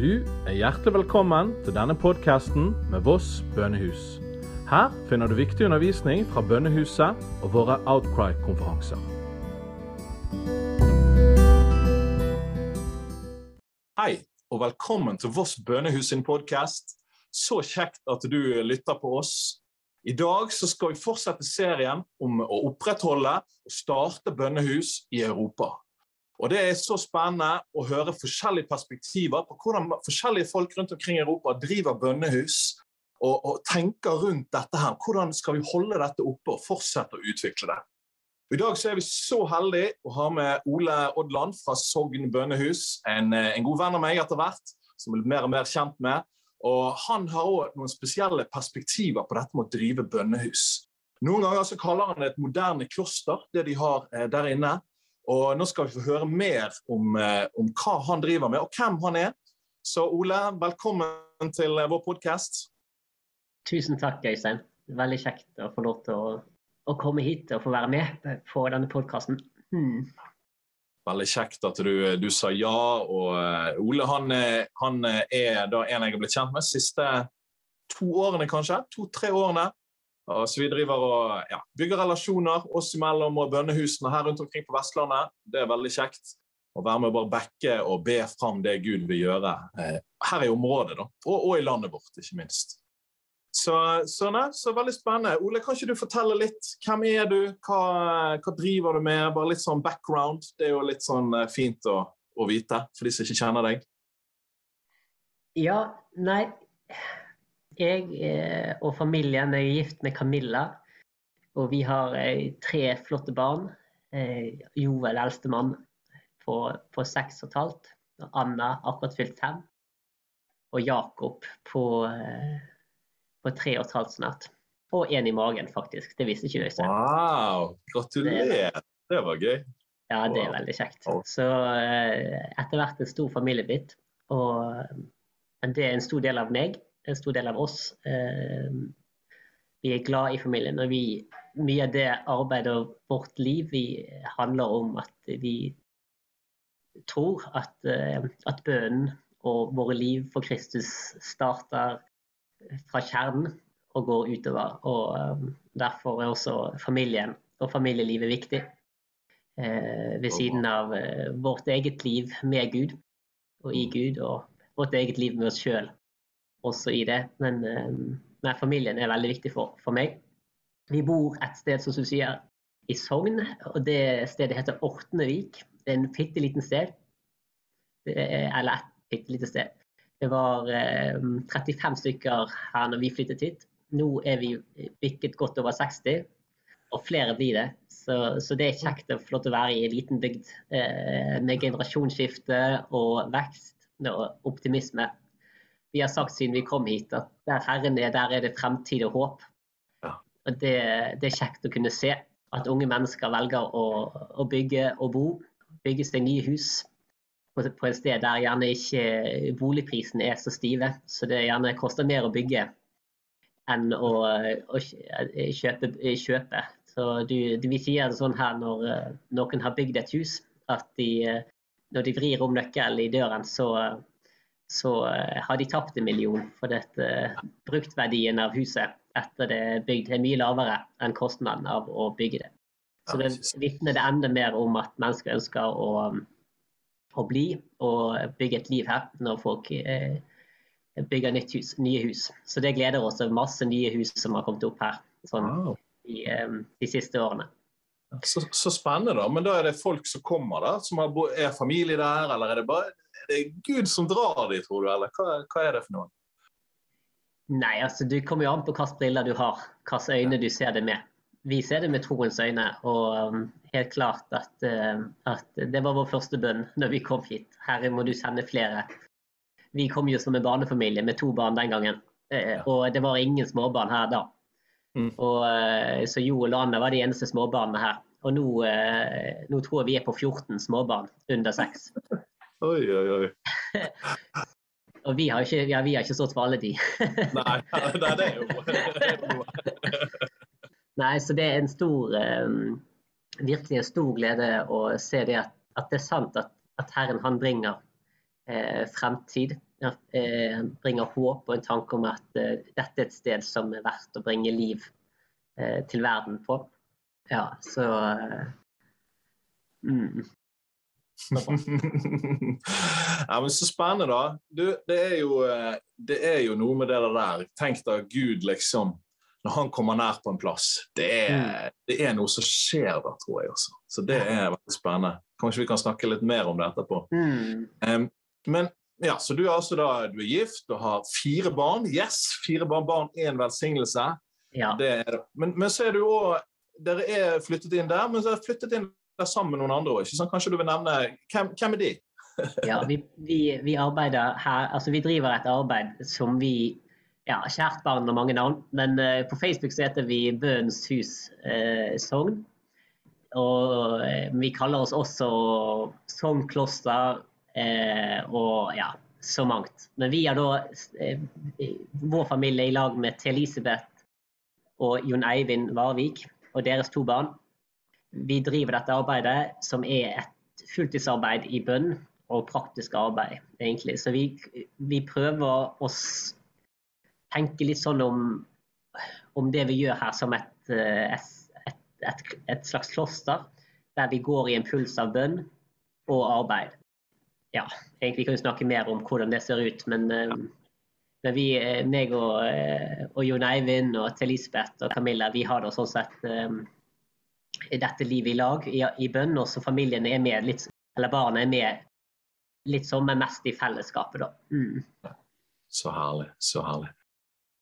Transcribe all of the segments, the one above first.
Du er hjertelig velkommen til denne podkasten med Voss bønnehus. Her finner du viktig undervisning fra bønnehuset og våre Outcry-konferanser. Hei, og velkommen til Voss bønnehus sin podkast. Så kjekt at du lytter på oss. I dag skal vi fortsette serien om å opprettholde og starte bønnehus i Europa. Og Det er så spennende å høre forskjellige perspektiver på hvordan forskjellige folk rundt omkring i Europa driver bønnehus og, og tenker rundt dette. her. Hvordan skal vi holde dette oppe og fortsette å utvikle det? I dag så er vi så heldige å ha med Ole Odland fra Sogn bønnehus. En, en god venn av meg etter hvert, som er mer og mer kjent med. Og Han har òg noen spesielle perspektiver på dette med å drive bønnehus. Noen ganger så kaller han det et moderne kloster, det de har eh, der inne. Og Nå skal vi få høre mer om, eh, om, hva han driver med, og hvem han er. Så Ole, velkommen til eh, vår podkast. Tusen takk, Øystein. Veldig kjekt å få lov til å, å komme hit og få være med på denne podkasten. Hmm. Veldig kjekt at du, du, sa ja. og uh, Ole han, han, er da en jeg har blitt kjent med de siste to årene, kanskje. To-tre årene. Så vi driver og ja, bygger relasjoner oss imellom og bønnehusene her rundt omkring på Vestlandet. Det er veldig kjekt å være med og bare backe og be fram det Gud vil gjøre eh, her i området, da. Og, og, i landet vårt, ikke minst. Så, så, ne, så veldig spennende. Ole, kan ikke du fortelle litt? Hvem er du? Hva, hva, driver du med? Bare litt sånn background. Det er jo litt sånn eh, fint å, å vite for de som ikke kjenner deg. Ja, nei jeg eh, og familien er gift med Camilla. Og vi har eh, tre flotte barn. Eh, Joel, eldstemann, på, på seks og et halvt. Anna akkurat fylt fem. Og Jakob på, på tre og et halvt snart. Og en i magen, faktisk. Det visste ikke Øystein. Wow! Gratulerer! Det var gøy. Ja, det er veldig kjekt. Så etter hvert en stor familiebit. Og det er en stor del av meg en stor del av oss. Eh, vi er glad i familien. og vi, Mye av det arbeidet og vårt liv vi handler om at vi tror at, eh, at bønnen og våre liv for Kristus starter fra kjernen og går utover. og eh, Derfor er også familien og familielivet viktig. ved siden av vårt eget liv med Gud og i Gud, og vårt eget liv med oss sjøl også i det. Men nei, eh, familien er veldig viktig for, for, meg. Vi bor et sted som du sier, i Sogn, og det stedet heter Ortnevik. Det er en bitte liten sted. Er, eller et bitte lite sted. Det var eh, 35 stykker her når vi flyttet hit. Nå er vi bikket godt over 60, og flere blir det. Så, så det er kjekt lov til å være i en liten bygd eh, med generasjonsskifte og vekst og optimisme vi har sagt siden vi kom hit, at der Herren er, der er det fremtid og håp. Ja. Og det, det, er kjekt å kunne se at unge mennesker velger å, å bygge og bo. Bygge seg nye hus på, på et sted der gjerne ikke boligprisene er så stive. Så det gjerne koster mer å bygge enn å, å kjøpe, kjøpe. Så du, vi sier det sånn her når noen har bygd et hus, at de, når de vrir om nøkkelen i døren, så så eh, har de tapt en million. For dette, eh, bruktverdien av huset etter det er bygd er mye lavere enn kostnaden av å bygge det. Så det vitner det enda mer om at mennesker ønsker å, å, bli og bygge et liv her når folk eh, bygger nytt hus, nye hus. Så det gleder oss. Masse nye hus som har kommet opp her sånn, wow. i, eh, de siste årene. Så, så, spennende, da. Men da er det folk som kommer der, som har, er familie der, eller er det bare er Gud som drar de, tror du, eller hva, hva, er det for noe? Nei, altså du kommer jo an på hvilke briller du har, hvilke øyne du ser det med. Vi ser det med troens øyne, og um, helt klart at, uh, at, det var vår første bønn når vi kom hit. Herre, må du sende flere. Vi kom jo som en barnefamilie med to barn den gangen, uh, og det var ingen småbarn her da. Mm. Og, uh, så Jo og Lana var de eneste småbarna her. Og nå, nå, tror jeg vi er på 14 småbarn under 6. Oi, oi, oi. Og vi har ikke, ja, vi har ikke stått for alle de. nei, nei, det er jo Nei, så det er en stor um, Virkelig en stor glede å se det at, at det er sant at, at Herren han bringer eh, fremtid ja, eh, bringer håp og en tanke om at eh, dette er et sted som er verdt å bringe liv eh, til verden på. Ja, så mm. ja, men Så spennende, da. Du, det, er jo, det er jo noe med det der. Tenk da Gud, liksom Når han kommer nær på en plass. Det er, mm. det er noe som skjer da, tror jeg også. Så det er veldig spennende. Kanskje vi kan snakke litt mer om det etterpå. Mm. Um, men ja, så du er altså da, du er gift og har fire barn. Yes, fire barn, barn én velsignelse. Ja. Er, men, men, så er du òg Dere er flyttet inn der, men så er dere flyttet inn der sammen med noen andre òg. Kanskje du vil nevne Hvem, hvem er de? ja, vi, vi, vi, arbeider her Altså, vi driver et arbeid som vi ja, Kjært barn og mange navn. Men uh, på Facebook så heter vi Bøens hus uh, Sogn. Og uh, vi kaller oss også Sogn kloster og ja, så mangt. Men vi har da vår familie i lag med T. Elisabeth og Jon Eivind Varvik og deres to barn. Vi driver dette arbeidet, som er et fulltidsarbeid i bønn og praktisk arbeid, egentlig. Så vi, vi prøver å tenke litt sånn om, om, det vi gjør her, som et, eh, et, et, et slags kloster. Der vi går i en puls av bønn og arbeid ja, egentlig kan vi snakke mer om hvordan det ser ut. Men, eh, men vi, eh, meg og, og Jon Eivind og til Elisabeth og Camilla, vi har da sånn sett dette livet i lag i, i bønn. Og så familien er med litt, eller barna er med litt sånn, men mest i fellesskapet, da. Mm. Så herlig. Så herlig.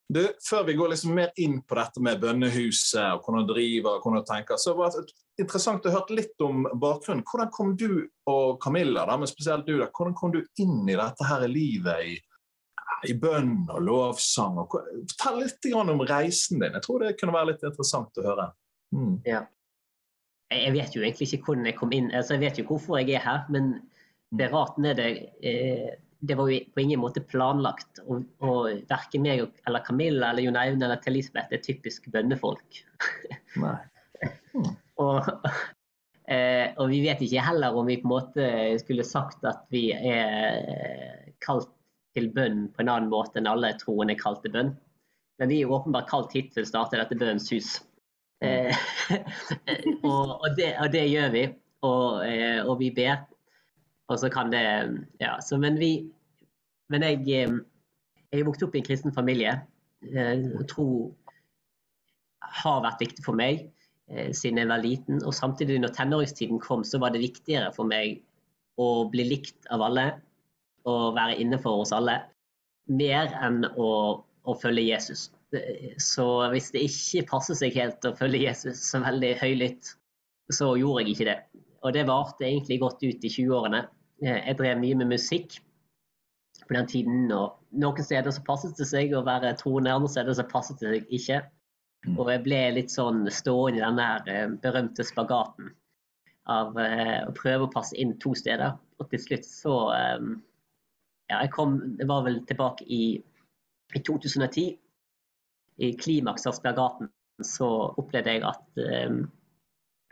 Du, Før vi går liksom mer inn på dette med bønnehuset og hvordan du driver og hvordan du tenker, så var det interessant å høre litt om bakgrunnen. Hvordan kom du og Camilla, da, men spesielt du, da, hvordan kom du inn i dette her livet i, i bønn og lovsang? Og, fortell litt om reisen din. Jeg tror det kunne være litt interessant å høre. Mm. Ja. Jeg vet jo egentlig ikke hvordan jeg kom inn. Altså, jeg vet jo hvorfor jeg er her, men det er det. Eh, det var jo på ingen måte planlagt. Og, og verken meg eller Camilla eller Jon Aune eller Elisabeth er typisk bønnefolk. Nei. Mm. og, eh, og, vi vet ikke heller om vi på en måte skulle sagt at vi er kalt til bønn på en annen måte enn alle troende kalt til bønn. Men vi er åpenbart kalt hit til å starte dette bønnens hus. Eh, og, og, det, og, det, gjør vi. Og, eh, og vi ber og så kan det Ja, så men vi Men jeg, eh, jeg er vokst opp i en kristen familie. og tro har vært viktig for meg siden jeg var liten. Og samtidig, når tenåringstiden kom, så var det viktigere for meg å bli likt av alle og være innenfor oss alle, mer enn å, å følge Jesus. Så hvis det ikke passer seg helt å følge Jesus så veldig høylytt, så gjorde jeg ikke det. Og det varte egentlig godt ut i 20-årene. Eh, jeg drev mye med musikk på den tiden. og Noen steder så passet det seg å være troende, andre steder så passet det seg ikke. Mm. Og jeg ble litt sånn stående i den der eh, berømte spagaten av uh, å prøve å passe inn to steder. Og til slutt så Ja, jeg kom Det var vel tilbake i, i 2010. I klimaks av spagaten så opplevde jeg at um,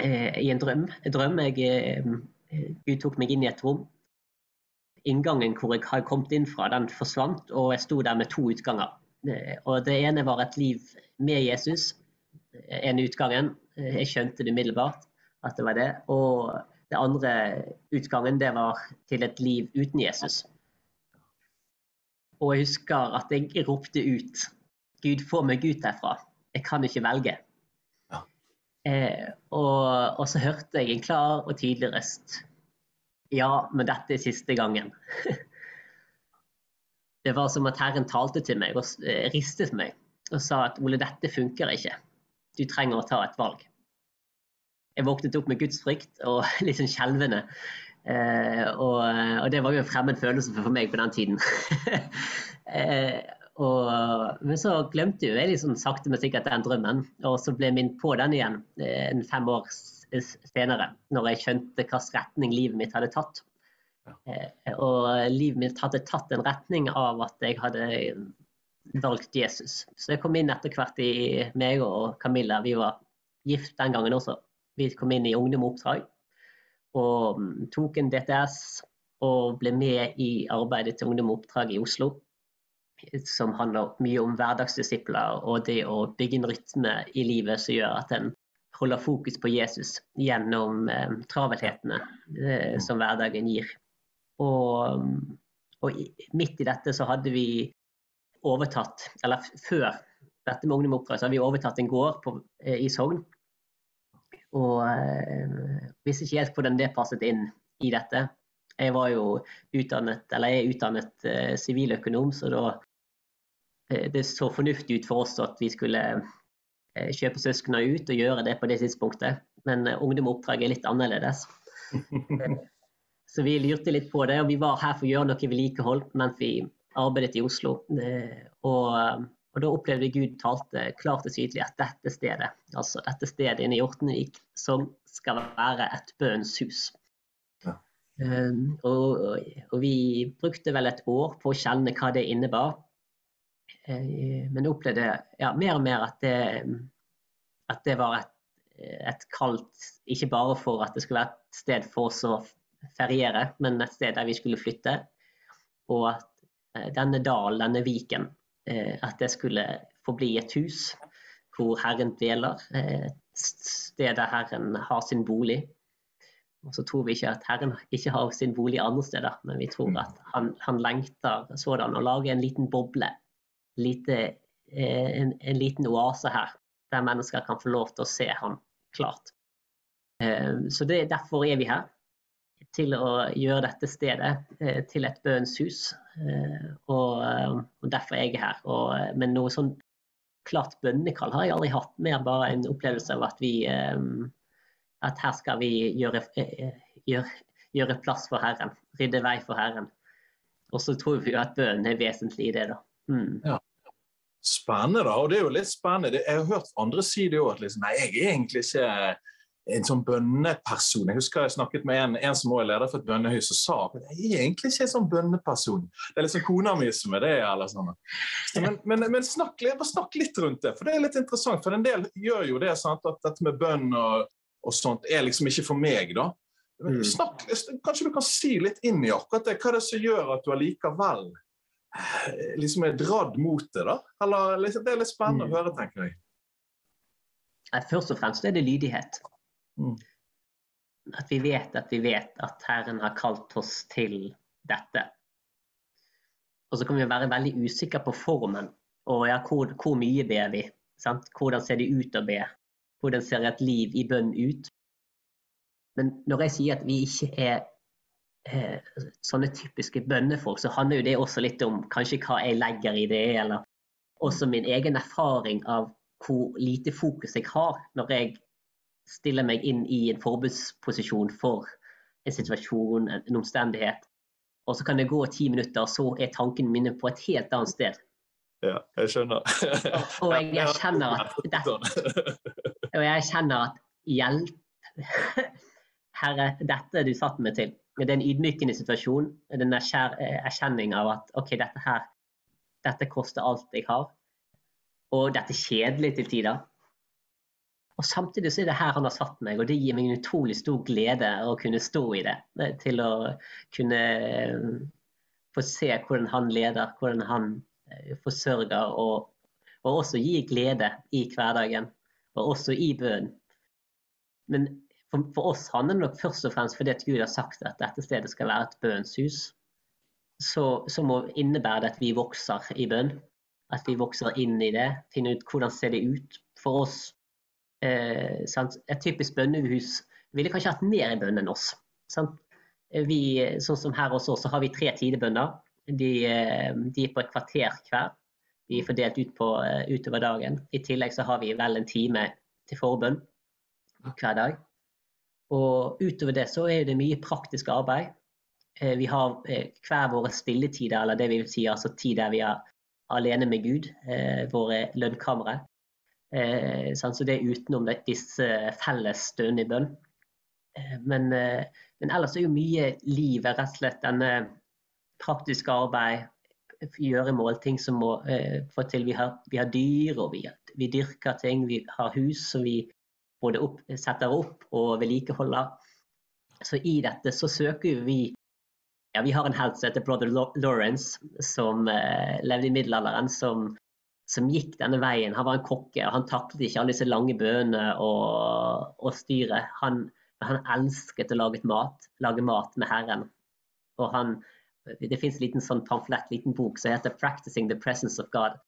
uh, i en drøm, en drøm jeg, um, Gud tok meg inn i et rom inngangen hvor jeg har kommet inn fra, den forsvant, og jeg sto der med to utganger. Eh, og Det ene var et liv med Jesus, en utgangen. Eh, jeg skjønte det umiddelbart at det var det. Og det andre utgangen det var til et liv uten Jesus. Og jeg husker at jeg ropte ut Gud, få meg ut herfra. Jeg kan ikke velge. Ja. Eh, og, og, så hørte jeg en klar og tydelig røst. Ja, men dette er siste gangen. det var som at Herren talte til meg og eh, ristet meg og sa at Ole, dette funker ikke. Du trenger å ta et valg. Jeg våknet opp med gudsfrykt og litt sånn skjelvende. Eh, og, og, det var jo en fremmed følelse for meg på den tiden. eh, og, men så glemte jeg liksom sakte, men sikkert den drømmen. Og så ble jeg minnet på den igjen eh, en fem år senere, når jeg skjønte hvilken retning livet mitt hadde tatt. Eh, og livet mitt hadde tatt en retning av at jeg hadde valgt Jesus. Så jeg kom inn etter hvert i meg og Camilla. Vi var gift den gangen også. Vi kom inn i ungdomoppdrag og mm, tok en DTS og ble med i arbeidet til Ungdom Oppdrag i Oslo. Som handler mye om hverdagsdisipler og det å bygge en rytme i livet som gjør at en holder fokus på Jesus gjennom eh, travelhetene eh, som hverdagen gir. Og, og, midt i dette så hadde vi overtatt, eller før dette med ungdom oppdrag, så hadde vi overtatt en gård på, eh, i Sogn. Og eh, visste ikke helt hvordan det passet inn i dette. Jeg var jo utdannet, eller jeg er utdannet eh, siviløkonom, så da det så fornuftig ut for oss at vi skulle eh, kjøpe søsknene ut og gjøre det på det tidspunktet. Men ungdom og oppdrag er litt annerledes. Så vi lurte litt på det, og vi var her for å gjøre noe vedlikehold mens vi arbeidet i Oslo. Og, og da opplevde Gud talte klart og tydelig at dette stedet, altså dette stedet inne i Ortenvik, som skal være et bønns hus. Ehm, og, og, vi brukte vel et år på å kjenne hva det innebar. Eh, jeg opplevde ja, mer og mer at det, at det var et, et kaldt ikke bare for at det skulle være et sted for oss å feriere, men et sted der vi skulle flytte. Og at eh, denne dalen, denne viken, eh, at det skulle forbli et hus hvor Herren dveler. Et sted der Herren har sin bolig. Og så tror vi ikke at Herren ikke har sin bolig andre steder, men vi tror at han, han lengter sådan å lage en liten boble, lite, eh, en, en, liten oase her, der mennesker kan få lov til å se ham klart. Eh, så det, derfor er vi her, til å gjøre dette stedet eh, til et bønns hus. Og, og, derfor er jeg her. Og, men noe sånn klart bønnekall har jeg aldri hatt, mer bare en opplevelse av at vi at her skal vi gjøre, gjøre, gjøre plass for Herren, rydde vei for Herren. Og så tror vi jo at bønnen er vesentlig i det, da. Mm. Ja. Spennende, da. Og det er jo litt spennende. Jeg har hørt andre si det òg, at liksom, nei, jeg er egentlig ikke en sånn bønneperson. Jeg husker jeg snakket med en, en som er leder for et bønnehus, og sa at jeg er egentlig ikke en sånn bønneperson. Det er liksom kona mi som er det. eller sånn. Men, men, men snakk, snakk, litt rundt det, for det er litt interessant. For en del gjør jo det, sant, at dette med bønn og og sånt er liksom ikke for meg, da. Men Snakk, kanskje du kan si litt inn i akkurat det. Hva er det som gjør at du allikevel liksom er dradd mot det, da? Eller, liksom, det er litt spennende mm. å høre, tenker jeg. Først og fremst er det lydighet. Mm. At vi vet at vi vet at Herren har kalt oss til dette. Og så kan vi være veldig usikre på formen. Og ja, hvor, hvor mye ber vi? Sant? Hvordan ser det ut å be? Hvordan ser et liv i bønn ut? Men når jeg sier at vi ikke er eh, sånne typiske bønnefolk, så handler jo det også litt om kanskje hva jeg legger i det, eller også min egen erfaring av hvor lite fokus jeg har når jeg stiller meg inn i en forbudsposisjon for en situasjon, en omstendighet. Og så kan det gå ti minutter, og så er tankene mine på et helt annet sted. Ja, jeg skjønner. og jeg, erkjenner kjenner at det, Og jeg kjenner at hjelp Herre, dette du satt meg til. Det er en ydmykende situasjon. Den erkjenning av at OK, dette her dette koster alt jeg har. Og dette er kjedelig til tider. Og Samtidig så er det her han har satt meg, og det gir meg en utrolig stor glede å kunne stå i det. Til å kunne få se hvordan han leder, hvordan han Eh, forsørger og, og også gir glede i hverdagen, og også i bønnen. Men for, for, oss handler det nok først og fremst fordi at Gud har sagt at dette stedet skal være et bønnshus. Så, så må innebære det at vi vokser i bønn. At vi vokser inn i det, finner ut hvordan ser det ut for oss. Eh, et typisk bønnehus ville kanskje hatt mer i bønn enn oss. Sant? Vi, sånn som her oss, så har vi tre tidebønner. De, eh, de, er på et kvarter hver. De er fordelt ut på, eh, utover dagen. I tillegg så har vi vel en time til forbønn hver dag. Og utover det så er det mye praktisk arbeid. Eh, vi har hver våre stilletider, eller det vil si altså tid der vi er alene med Gud, våre lønnkamre. Så det er utenom disse felles støende i bønn. Men, men, ellers er jo mye livet rett og slett denne praktiske arbeid, gjøre målting som må eh, få til. Vi har, vi har dyr, og vi, vi, dyrker ting. Vi har hus som vi både opp, setter opp og vedlikeholder. Så i dette så søker vi ja, Vi har en helt som heter brother Lawrence, som eh, levde i middelalderen. Som, som, gikk denne veien. Han var en kokke, og han taklet ikke alle disse lange bønene og, og styret. Han, han, elsket å lage mat, lage mat med Herren. Og han, det fins en liten sånn pamflett, liten bok som heter 'Practicing the Presence of God'.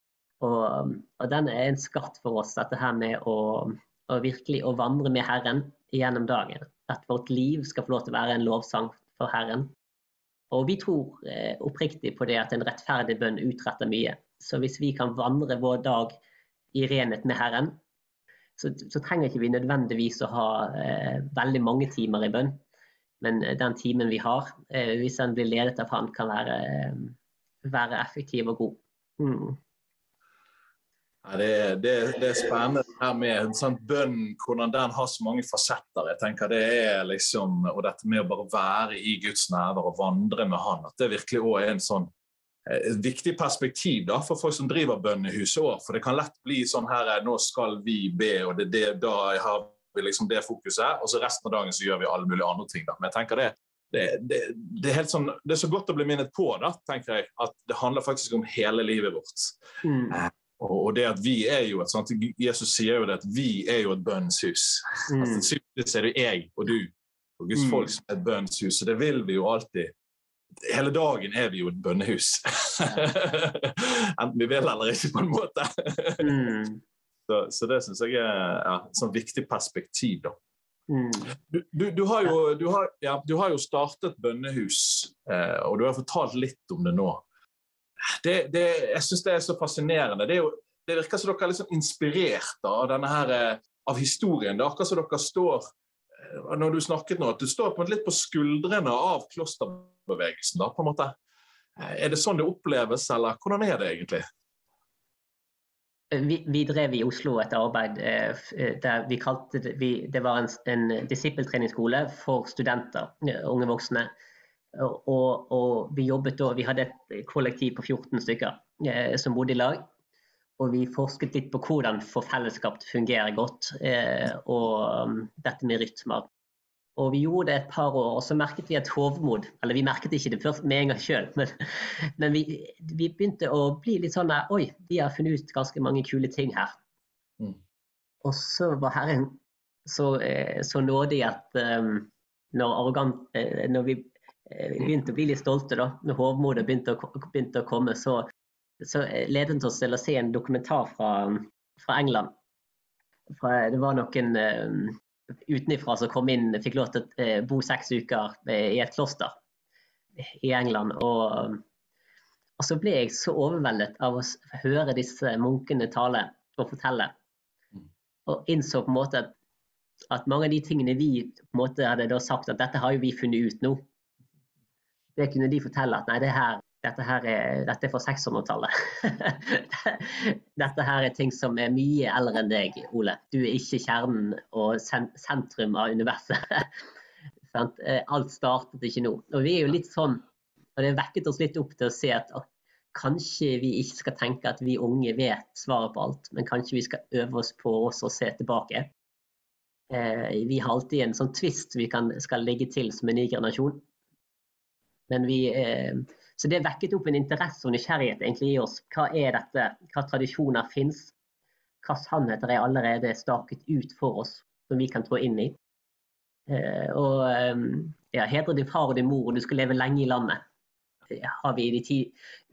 Og, og den er en skatt for oss, dette her med å, å virkelig å vandre med Herren gjennom dagen. At vårt liv skal få lov til å være en lovsang for Herren. Og vi tror eh, oppriktig på det at en rettferdig bønn utretter mye. Så hvis vi kan vandre vår dag i renhet med Herren, så, så trenger ikke vi nødvendigvis å ha eh, veldig mange timer i bønn. Men eh, den timen vi har, eh, hvis den blir ledet av Han, kan være, eh, være effektiv og god. Mm. Ja, det, det, det, er spennende her med sånn bønn, hvordan den har så mange fasetter. jeg tenker det er liksom, Og dette med å bare være i Guds nærvær og vandre med Han, at det virkelig også er en sånn et viktig perspektiv da, for folk som driver bønnehuset òg. For det kan lett bli sånn her Nå skal vi be, og det, det, da har vi liksom det fokuset. Og så resten av dagen så gjør vi alle mulige andre ting. da. Men jeg tenker det, det, det, det, er sånn, det, er så godt å bli minnet på da, tenker jeg, at det handler faktisk om hele livet vårt. Mm. Og, det at vi er jo et sånt, Jesus sier jo det at vi er jo et bønnens hus. Mm. Altså, er det jeg og du og Guds mm. folk som er et bønnens hus. Og det vil vi jo alltid. Hele dagen er vi jo et bønnehus. Enten vi vil eller ikke, på en måte. mm. så, så, det syns jeg er ja, et sånt viktig perspektiv. da. Mm. Du, du, du, har jo, har, ja, du, har jo, startet bønnehus, eh, og du har fortalt litt om det nå det, det, jeg syns det er så fascinerende. Det, jo, det virker som dere er sånn inspirert av denne her, eh, av historien. Det er akkurat som dere står eh, når du snakket nå, at du står på litt på skuldrene av klosterbevegelsen. da, på en måte. Eh, er det sånn det oppleves, eller hvordan er det egentlig? Vi, vi drev i Oslo et arbeid der vi kalte det vi, Det var en, en disippeltreningsskole for studenter, unge voksne. Og, og, vi jobbet da, vi hadde et kollektiv på 14 stykker eh, som bodde i lag. Og vi forsket litt på hvordan få fellesskap til å fungere godt, eh, og um, dette med rytmer. Og vi gjorde det et par år, og så merket vi et hovmod. Eller vi merket ikke det først med en gang sjøl, men, men vi, vi, begynte å bli litt sånn der Oi, vi har funnet ut ganske mange kule ting her. Mm. Og så var Herren så, eh, så nådig at um, når, arrogant, eh, når vi vi begynte å bli litt stolte da når hovmodet begynte, begynte, å komme. Så, så ledet det oss til å se en dokumentar fra, fra England. Fra, det var noen uh, utenifra som kom inn, fikk lov til å uh, bo seks uker uh, i et kloster i England. Og, og, så ble jeg så overveldet av å høre disse munkene tale og fortelle. Og innså på en måte at, at mange av de tingene vi på en måte hadde sagt at dette har jo vi funnet ut nå det kunne de fortelle at nei, det her, dette, her er, dette er for 600-tallet. dette her er ting som er mye eldre enn deg, Ole. Du er ikke kjernen og sentrum av universet. Eh, alt startet ikke nå. Og vi er jo litt sånn, og det vekket oss litt opp til å se at kanskje vi ikke skal tenke at vi unge vet svaret på alt, men kanskje vi skal øve oss på oss å se tilbake. Eh, vi har alltid en sånn tvist vi kan, skal legge til som en ny generasjon. Men vi, eh, så det vekket opp en interesse og nysgjerrighet egentlig i oss. Hva er dette? Hva tradisjoner fins? Hva sannheter er allerede staket ut for oss som vi kan trå inn i? Eh, og eh, ja, hedre din far og din mor, og du skal leve lenge i landet. Det har vi i de ti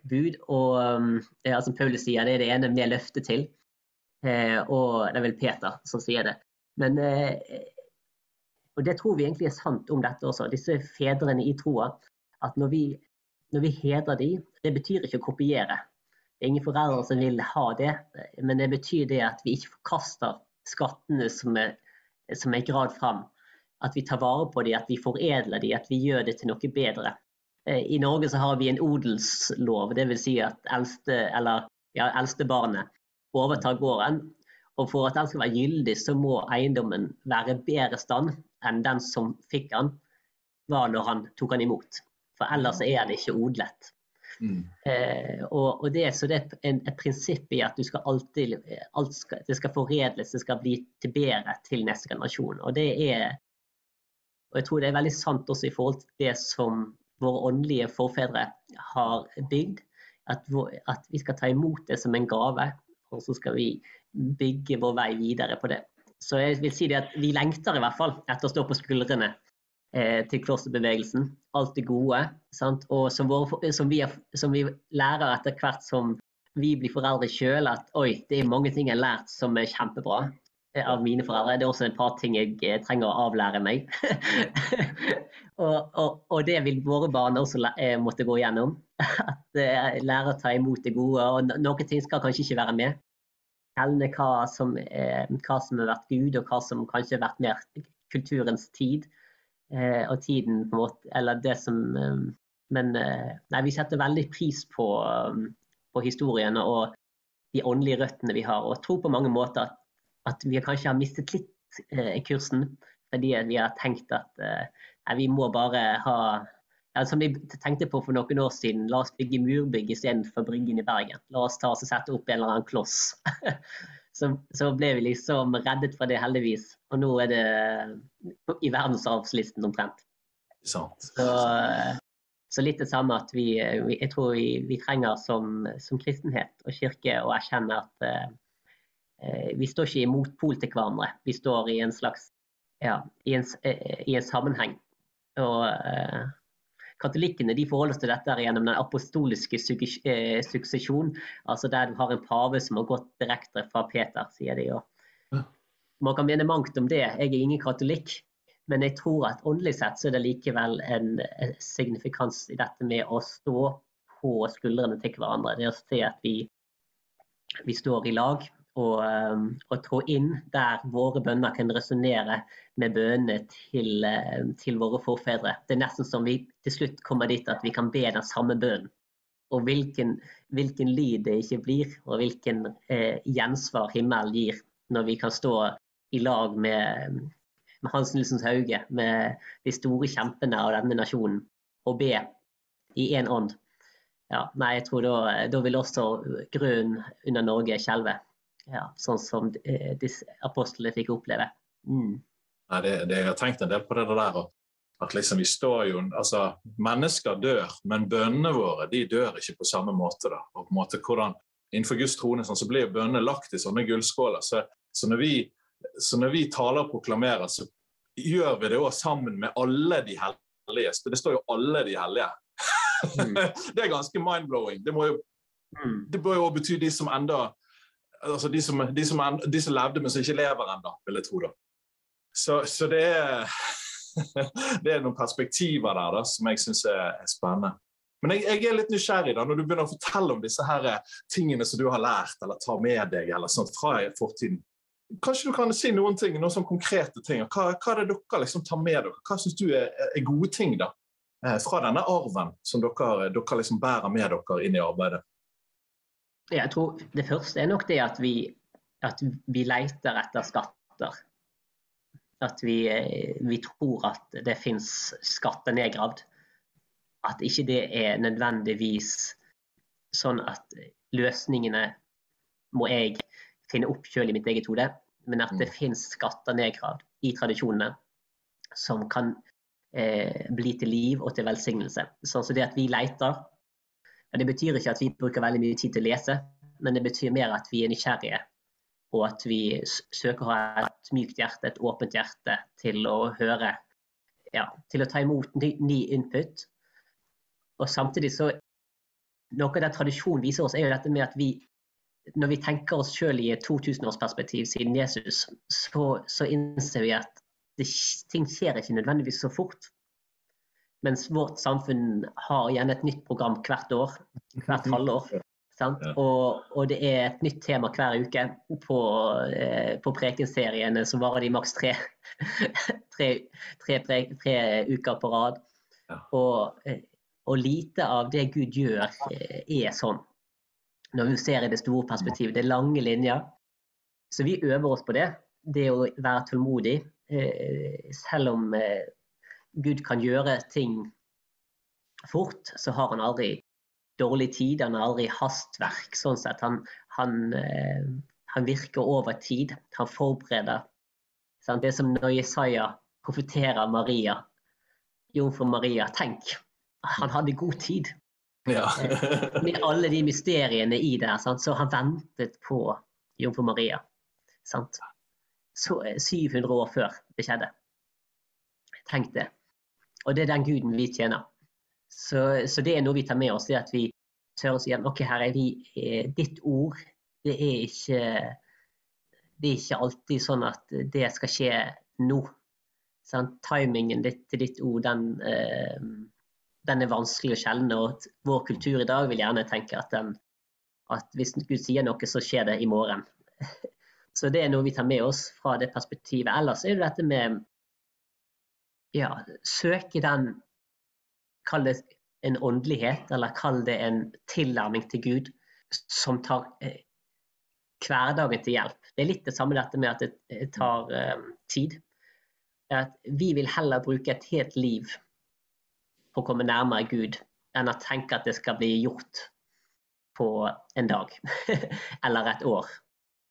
bud. Og ja, som Paulus sier, det er det ene vi er løftet til. Og det er vel Peter som sier det. Men og det tror vi egentlig er sant om dette også. Disse fedrene i troa at når vi, når vi hedrer de, det betyr ikke å kopiere. Det er ingen foreldre som vil ha det, men det betyr det at vi ikke forkaster skattene som er, som er grad fram. At vi tar vare på dem, at vi foredler dem, at vi gjør det til noe bedre. Eh, I Norge så har vi en odelslov, dvs. Si at eldste, eller, ja, eldstebarnet overtar gården. Og for at den skal være gyldig, så må eiendommen være bedre stand enn den som fikk den, var når han tok den imot. For ellers er det ikke odlet. Mm. Eh, og, og, det, så det er en, et prinsipp i at du skal alltid skal, det skal foredles, det skal bli til bedre til neste generasjon. Og det er og jeg tror det er veldig sant også i forhold til det som våre åndelige forfedre har bygd. At, at, vi skal ta imot det som en gave, og så skal vi bygge vår vei videre på det. Så jeg vil si det at vi lengter i hvert fall etter å stå på skuldrene til klosterbevegelsen. Alt det gode. Sant? Og som, våre, som, vi, som, vi, lærer etter hvert som vi blir foreldre sjøl, at oi, det er mange ting jeg har lært som er kjempebra eh, av mine foreldre. Det er også et par ting jeg eh, trenger å avlære meg. og, og, og, det vil våre barn også eh, måtte gå gjennom. At eh, lære å ta imot det gode. Og noen ting skal kanskje ikke være med skjelne hva, eh, hva som har vært Gud, og hva som kanskje har vært mer kulturens tid. Eh, og tiden på en måte, eller det som eh, Men eh, nei, vi setter veldig pris på, på, historiene og de åndelige røttene vi har, og tror på mange måter at, at vi kanskje har mistet litt eh, kursen fordi vi har tenkt at eh, vi må bare ha ja, som vi tenkte på for noen år siden, la oss bygge murbygg istedenfor Bryggen i Bergen. La oss ta oss og sette opp en eller annen kloss. så, så, ble vi liksom reddet fra det, heldigvis. Og nå er det i verdensarvslisten omtrent. Så, så, litt det samme at vi, jeg tror vi, vi trenger som, som, kristenhet og kirke å erkjenne at eh, vi står ikke i motpol til hverandre. Vi står i en slags ja, i, en, i en sammenheng. Og eh, Katolikkene de forholder seg til dette gjennom den apostoliske eh, suksesjon, altså der du har en pave som har gått direkte fra Peter, sier de. Og man kan mene mangt om det. Jeg er ingen katolikk. Men jeg tror at åndelig sett så er det likevel en signifikans i dette med å stå på skuldrene til hverandre. Det å se at vi, vi står i lag og, um, og trå inn der våre bønner kan resonnere med bønnene til, um, til, våre forfedre. Det er nesten som vi til slutt kommer dit at vi kan be den samme bønnen. Og hvilken, hvilken lyd det ikke blir, og hvilken eh, gjensvar himmelen gir når vi kan stå i lag med, med Hans Nilsens Hauge, med de store kjempene av denne nasjonen, og be i én ånd. Ja, nei, jeg tror da, da vil også grunnen under Norge skjelve ja, sånn som eh, disse apostlene fikk oppleve. Mm. Nei, det, det, jeg har tenkt en del på det der. at liksom vi står jo, altså Mennesker dør, men bønnene våre de dør ikke på samme måte. da, og på en måte hvordan Innenfor Guds trone sånn, så blir bønnene lagt i sånne gullskåler. Så, så, når vi, så når vi taler og proklamerer, så gjør vi det òg sammen med alle de hellige. Det står jo 'alle de hellige'. Mm. det er ganske mind-blowing. Det må jo mm. det bør jo bety de som enda altså de som, de, som, de som, levde, men som ikke lever ennå, vil jeg tro. da. Så, så det, er, det er noen perspektiver der da, som jeg syns er, er, spennende. Men jeg, jeg, er litt nysgjerrig da, når du begynner å fortelle om disse her tingene som du har lært eller tar med deg eller sånt fra fortiden. Kanskje du kan si noen ting, noen sånn konkrete ting. Hva, hva er det dere liksom tar med dere? Hva syns du er, er, gode ting da, eh, fra denne arven som dere, dere liksom bærer med dere inn i arbeidet? Jeg tror det første er nok det at vi, at vi leter etter skatter. At vi, vi tror at det fins skatter nedgravd. At ikke det er nødvendigvis sånn at løsningene må jeg finne opp selv i mitt eget hode, men at det mm. fins skatter nedgravd i tradisjonene som kan eh, bli til liv og til velsignelse. Sånn så det at vi leter det betyr ikke at vi bruker veldig mye tid til å lese, men det betyr mer at vi er nysgjerrige. Og at vi søker å ha et mykt hjerte, et åpent hjerte til å høre. Ja, til å ta imot ny, ny input. Og samtidig så Noe av den tradisjonen viser oss, er jo dette med at vi når vi tenker oss sjøl i et 2000-årsperspektiv siden Jesus, så, så innser vi at det, ting skjer ikke nødvendigvis så fort. Mens vårt samfunn har gjerne et nytt program hvert år, hvert halvår. Ja. Og, og, det er et nytt tema hver uke på, eh, på prekenseriene som varer de maks tre, tre, tre, tre, uker på rad. Ja. Og, eh, og, lite av det Gud gjør, eh, er sånn. Når vi ser i det store perspektivet. Det er lange linjer. Så vi øver oss på det. Det å være tålmodig. Eh, selv om eh, Gud kan gjøre ting fort, så har han aldri dårlig tid, han har aldri hastverk. sånn sett. Han, han, eh, han virker over tid. Han forbereder. Sant? Det er som når Jesaja profeterer Maria, jomfru Maria. Tenk han hadde god tid. Ja. Eh, med alle de mysteriene i det. Sant? Så han ventet på jomfru Maria. Sant? Så 700 eh, år før det skjedde. Tenk det. Og det er den guden vi tjener. Så, så det er noe vi tar med oss, det at vi tør å si at OK, her er vi, eh, ditt ord. Det er ikke det er ikke alltid sånn at det skal skje nå. Sånn, timingen ditt, til ditt ord, den, eh, den, er vanskelig å skjelne. Og vår kultur i dag vil gjerne tenke at, den, at, hvis Gud sier noe, så skjer det i morgen. Så det er noe vi tar med oss fra det perspektivet. Ellers er det dette med ja, søke den Kall det en åndelighet, eller kall det en tilnærming til Gud som tar eh, hverdagen til hjelp. Det er litt det samme dette med at det tar eh, tid. At vi vil heller bruke et helt liv på å komme nærmere Gud enn å tenke at det skal bli gjort på en dag eller et år.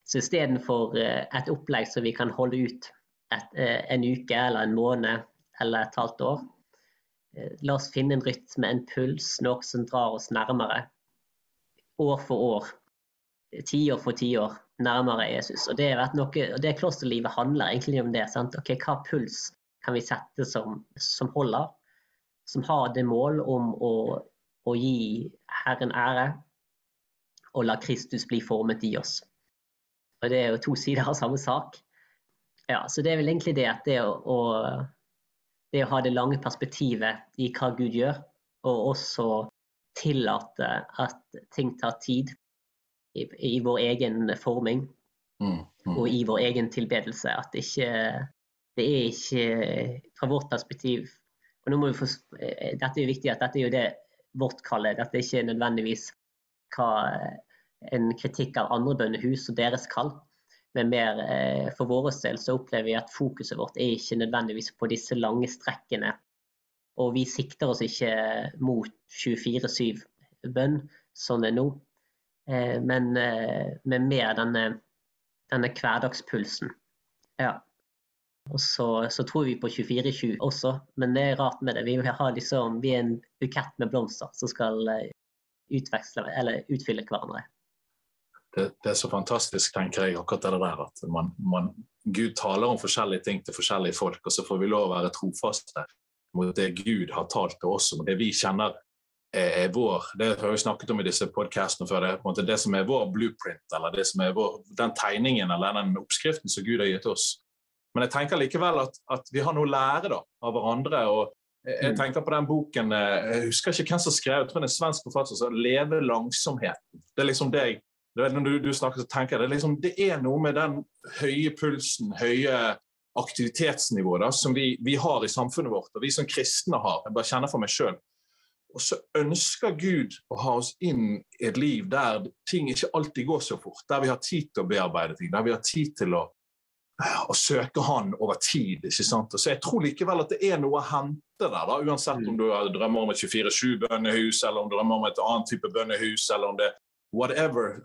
Så istedenfor uh, et opplegg som vi kan holde ut et, uh, en uke eller en måned eller et halvt år, la oss finne en rytme, en puls, noe som drar oss nærmere. År for år tiår for tiår nærmere Jesus. Og Det noe, og det klosterlivet handler egentlig om det. sant? Ok, Hva puls kan vi sette som, som holder? Som har det mål om å, å, gi Herren ære og la Kristus bli formet i oss. Og Det er jo to sider av samme sak. Ja, så Det er vel egentlig det at det å, å, det å ha det lange perspektivet i hva Gud gjør, og også tillate at ting tar tid i, i vår egen forming mm, mm. og i vår egen tilbedelse. At det ikke det er ikke fra vårt perspektiv og nå må vi få, eh, Dette er jo viktig at dette er jo det vårt kaller. Dette er ikke nødvendigvis hva, en kritikk av andre bønnehus og deres kall. Men mer eh, for vår del så opplever vi at fokuset vårt er ikke nødvendigvis på disse lange strekkene. Og vi sikter oss ikke mot 24-7 bønn, sånn er nå. Eh, men, eh, med mer denne, denne hverdagspulsen. Ja. Og så, så, tror vi på 24-7 også, men det er rart med det. Vi, liksom, vi er en bukett med blomster som skal eh, utveksle, eller utfylle hverandre. Det, det, er så fantastisk, tenker jeg, akkurat det der at man, man, Gud taler om forskjellige ting til forskjellige folk, og så får vi lov å være trofaste mot det Gud har talt til oss om, det vi kjenner er vår Det har vi snakket om i disse podkastene før. Det er på en måte det som er vår blueprint, eller det som er vår, den tegningen eller den oppskriften som Gud har gitt oss. Men jeg tenker likevel at, at vi har noe å lære da, av hverandre. og jeg mm. tenker på den boken, eh, jeg husker ikke hvem som skrev jeg tror det er en svensk forfatter som 'Leve langsomheten'. Det er liksom deg. Når du, du snakker, så tenker jeg, det er, liksom, det er noe med den høye pulsen, høye aktivitetsnivået som vi, vi, har i samfunnet vårt, og vi som kristne har. Jeg bare kjenner for meg selv. Og så ønsker Gud å ha oss inn i et liv der ting ikke alltid går så fort. Der vi har tid til å bearbeide ting, der vi har tid til å, å søke Han over tid. ikke sant? Og så Jeg tror likevel at det er noe å hente der, da, uansett om du drømmer om et 24-7-bønnehus, eller om du drømmer om et annet type bønnehus, eller om det whatever.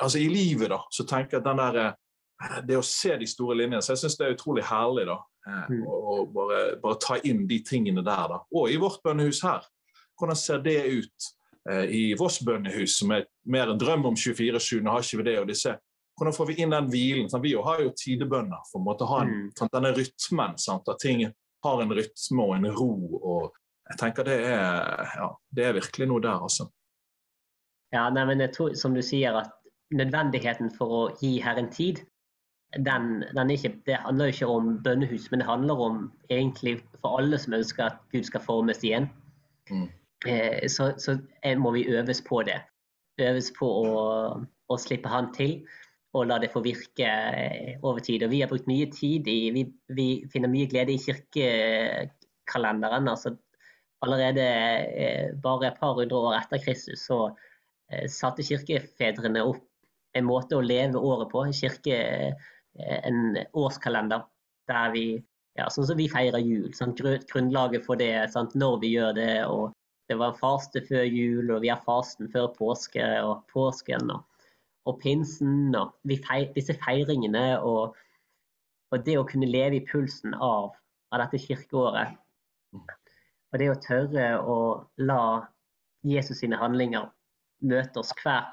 Altså I livet da, så tenker jeg at den der, det å se de store linjene så Jeg syns det er utrolig herlig da, mm. å bare, bare ta inn de tingene der. da, Og i vårt bønnehus her hvordan ser det ut eh, i Voss bønnehus, som er mer en drøm om 24-7? Nå har ikke vi det. og disse hvordan får vi inn den hvilen? Sånn, Vi har jo tidebønner for å måtte ha en, sant? denne rytmen. Sant? At ting har en rytme og en ro. og jeg tenker Det er, ja, det er virkelig noe der, altså. Ja, nei, men jeg tror, som du sier, at nødvendigheten for å gi Herren tid, den, den ikke, det handler ikke om bønnehus, men det handler om egentlig for alle som ønsker at Gud skal formes igjen. Mm. Eh, så, så, må vi øves på det. Øves på å, å, slippe han til og la det få virke eh, over tid. Og vi har brukt mye tid i Vi, vi finner mye glede i kirkekalenderen. altså Allerede eh, bare et par hundre år etter Kristus så satte kirkefedrene opp en måte å leve året på. Kirke, en årskalender der vi ja, sånn som vi feirer jul. Sant? Grunnlaget for det, sant? når vi gjør det. og Det var faste før jul, og vi har fasten før påske og påsken. og, og pinsen og feir, disse feiringene og, og, det å kunne leve i pulsen av, av dette kirkeåret. Og Og det å tørre å la Jesus sine handlinger møte oss hver,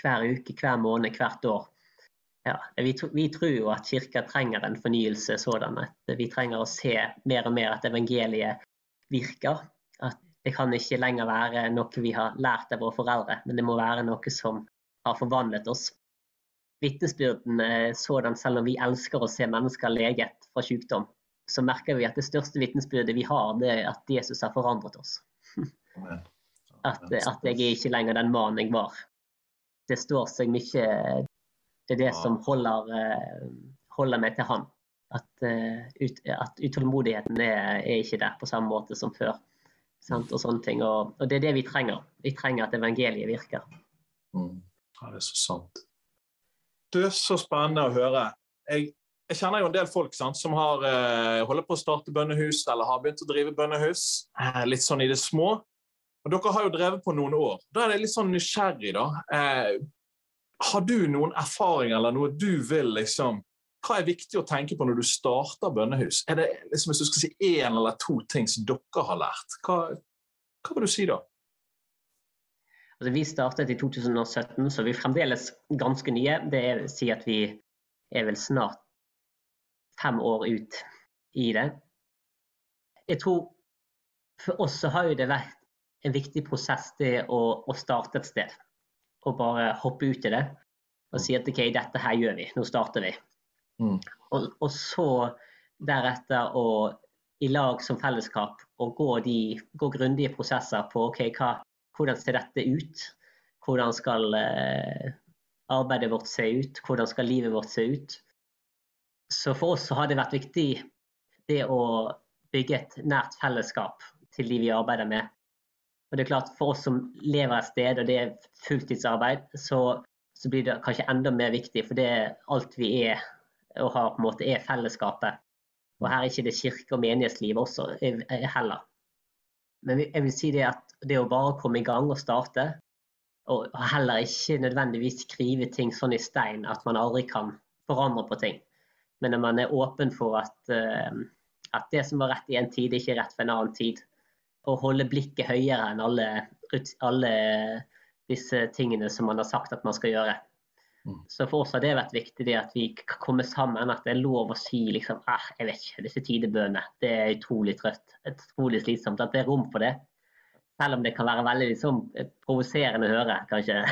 hver uke, hver måned, hvert år. Ja, vi, vi, tror jo at kirka trenger en fornyelse sådan at vi trenger å se mer og mer at evangeliet virker. At det kan ikke lenger være noe vi har lært av våre foreldre, men det må være noe som har forvandlet oss. Vitnesbyrden sådan, selv om vi elsker å se mennesker leget fra sykdom, så merker vi at det største vitnesbyrdet vi har, det er at Jesus har forandret oss. At, at jeg er ikke lenger den mannen jeg var. Det står seg mye Det er det som holder, eh, holder meg til han. At, eh, ut, at utålmodigheten er, er, ikke der på samme måte som før. Sant? Og sånne ting. Og, og, det er det vi trenger. Vi trenger at evangeliet virker. Mm. Ja, det er så sant. Det er så spennende å høre. Jeg jeg kjenner jo en del folk sant, som har eh, holder på å starte bønnehus eller har begynt å drive bønnehus. Eh, litt sånn i det små. Og Dere har jo drevet på noen år. Da er jeg litt sånn nysgjerrig. da. Eh, har du noen erfaring eller noe du vil liksom Hva er viktig å tenke på når du starter bønnehus? Er det liksom, Hvis du skal si én eller to ting som dere har lært, hva, hva vil du si da? Altså, vi startet i 2017, så vi er fremdeles ganske nye. Det vil si at vi er vel snart fem år ut i det. Jeg tror for oss så har jo det vært en viktig prosess det å, å starte et sted. Og bare hoppe ut i det og si at OK, dette her gjør vi. Nå starter vi. Mm. Og, og, så deretter å i lag som fellesskap og gå, de, gå grundige prosesser på OK, hva, hvordan ser dette ut? Hvordan skal eh, arbeidet vårt se ut? Hvordan skal livet vårt se ut? Så for oss så har det vært viktig det å bygge et nært fellesskap til de vi arbeider med. Og det er klart For oss som lever et sted, og det er fulltidsarbeid, så, så blir det kanskje enda mer viktig. For det er alt vi er og har, på en måte, er fellesskapet. Og her er ikke det kirke- og menighetslivet også heller. Men jeg vil si det at det å bare komme i gang og starte, og heller ikke nødvendigvis skrive ting sånn i stein at man aldri kan forandre på ting. Men når man er åpen for at, eh, at det som var rett i en tid, ikke er rett for en annen tid. Og holde blikket høyere enn alle, alle disse tingene som man har sagt at man skal gjøre. Mm. Så for oss har det vært viktig det at vi kommer sammen, at det er lov å si liksom, ah, jeg vet ikke, disse tidebønnene, det er utrolig trøtt, utrolig slitsomt. At det er rom for det. Selv om det kan være veldig liksom, provoserende å høre, kanskje.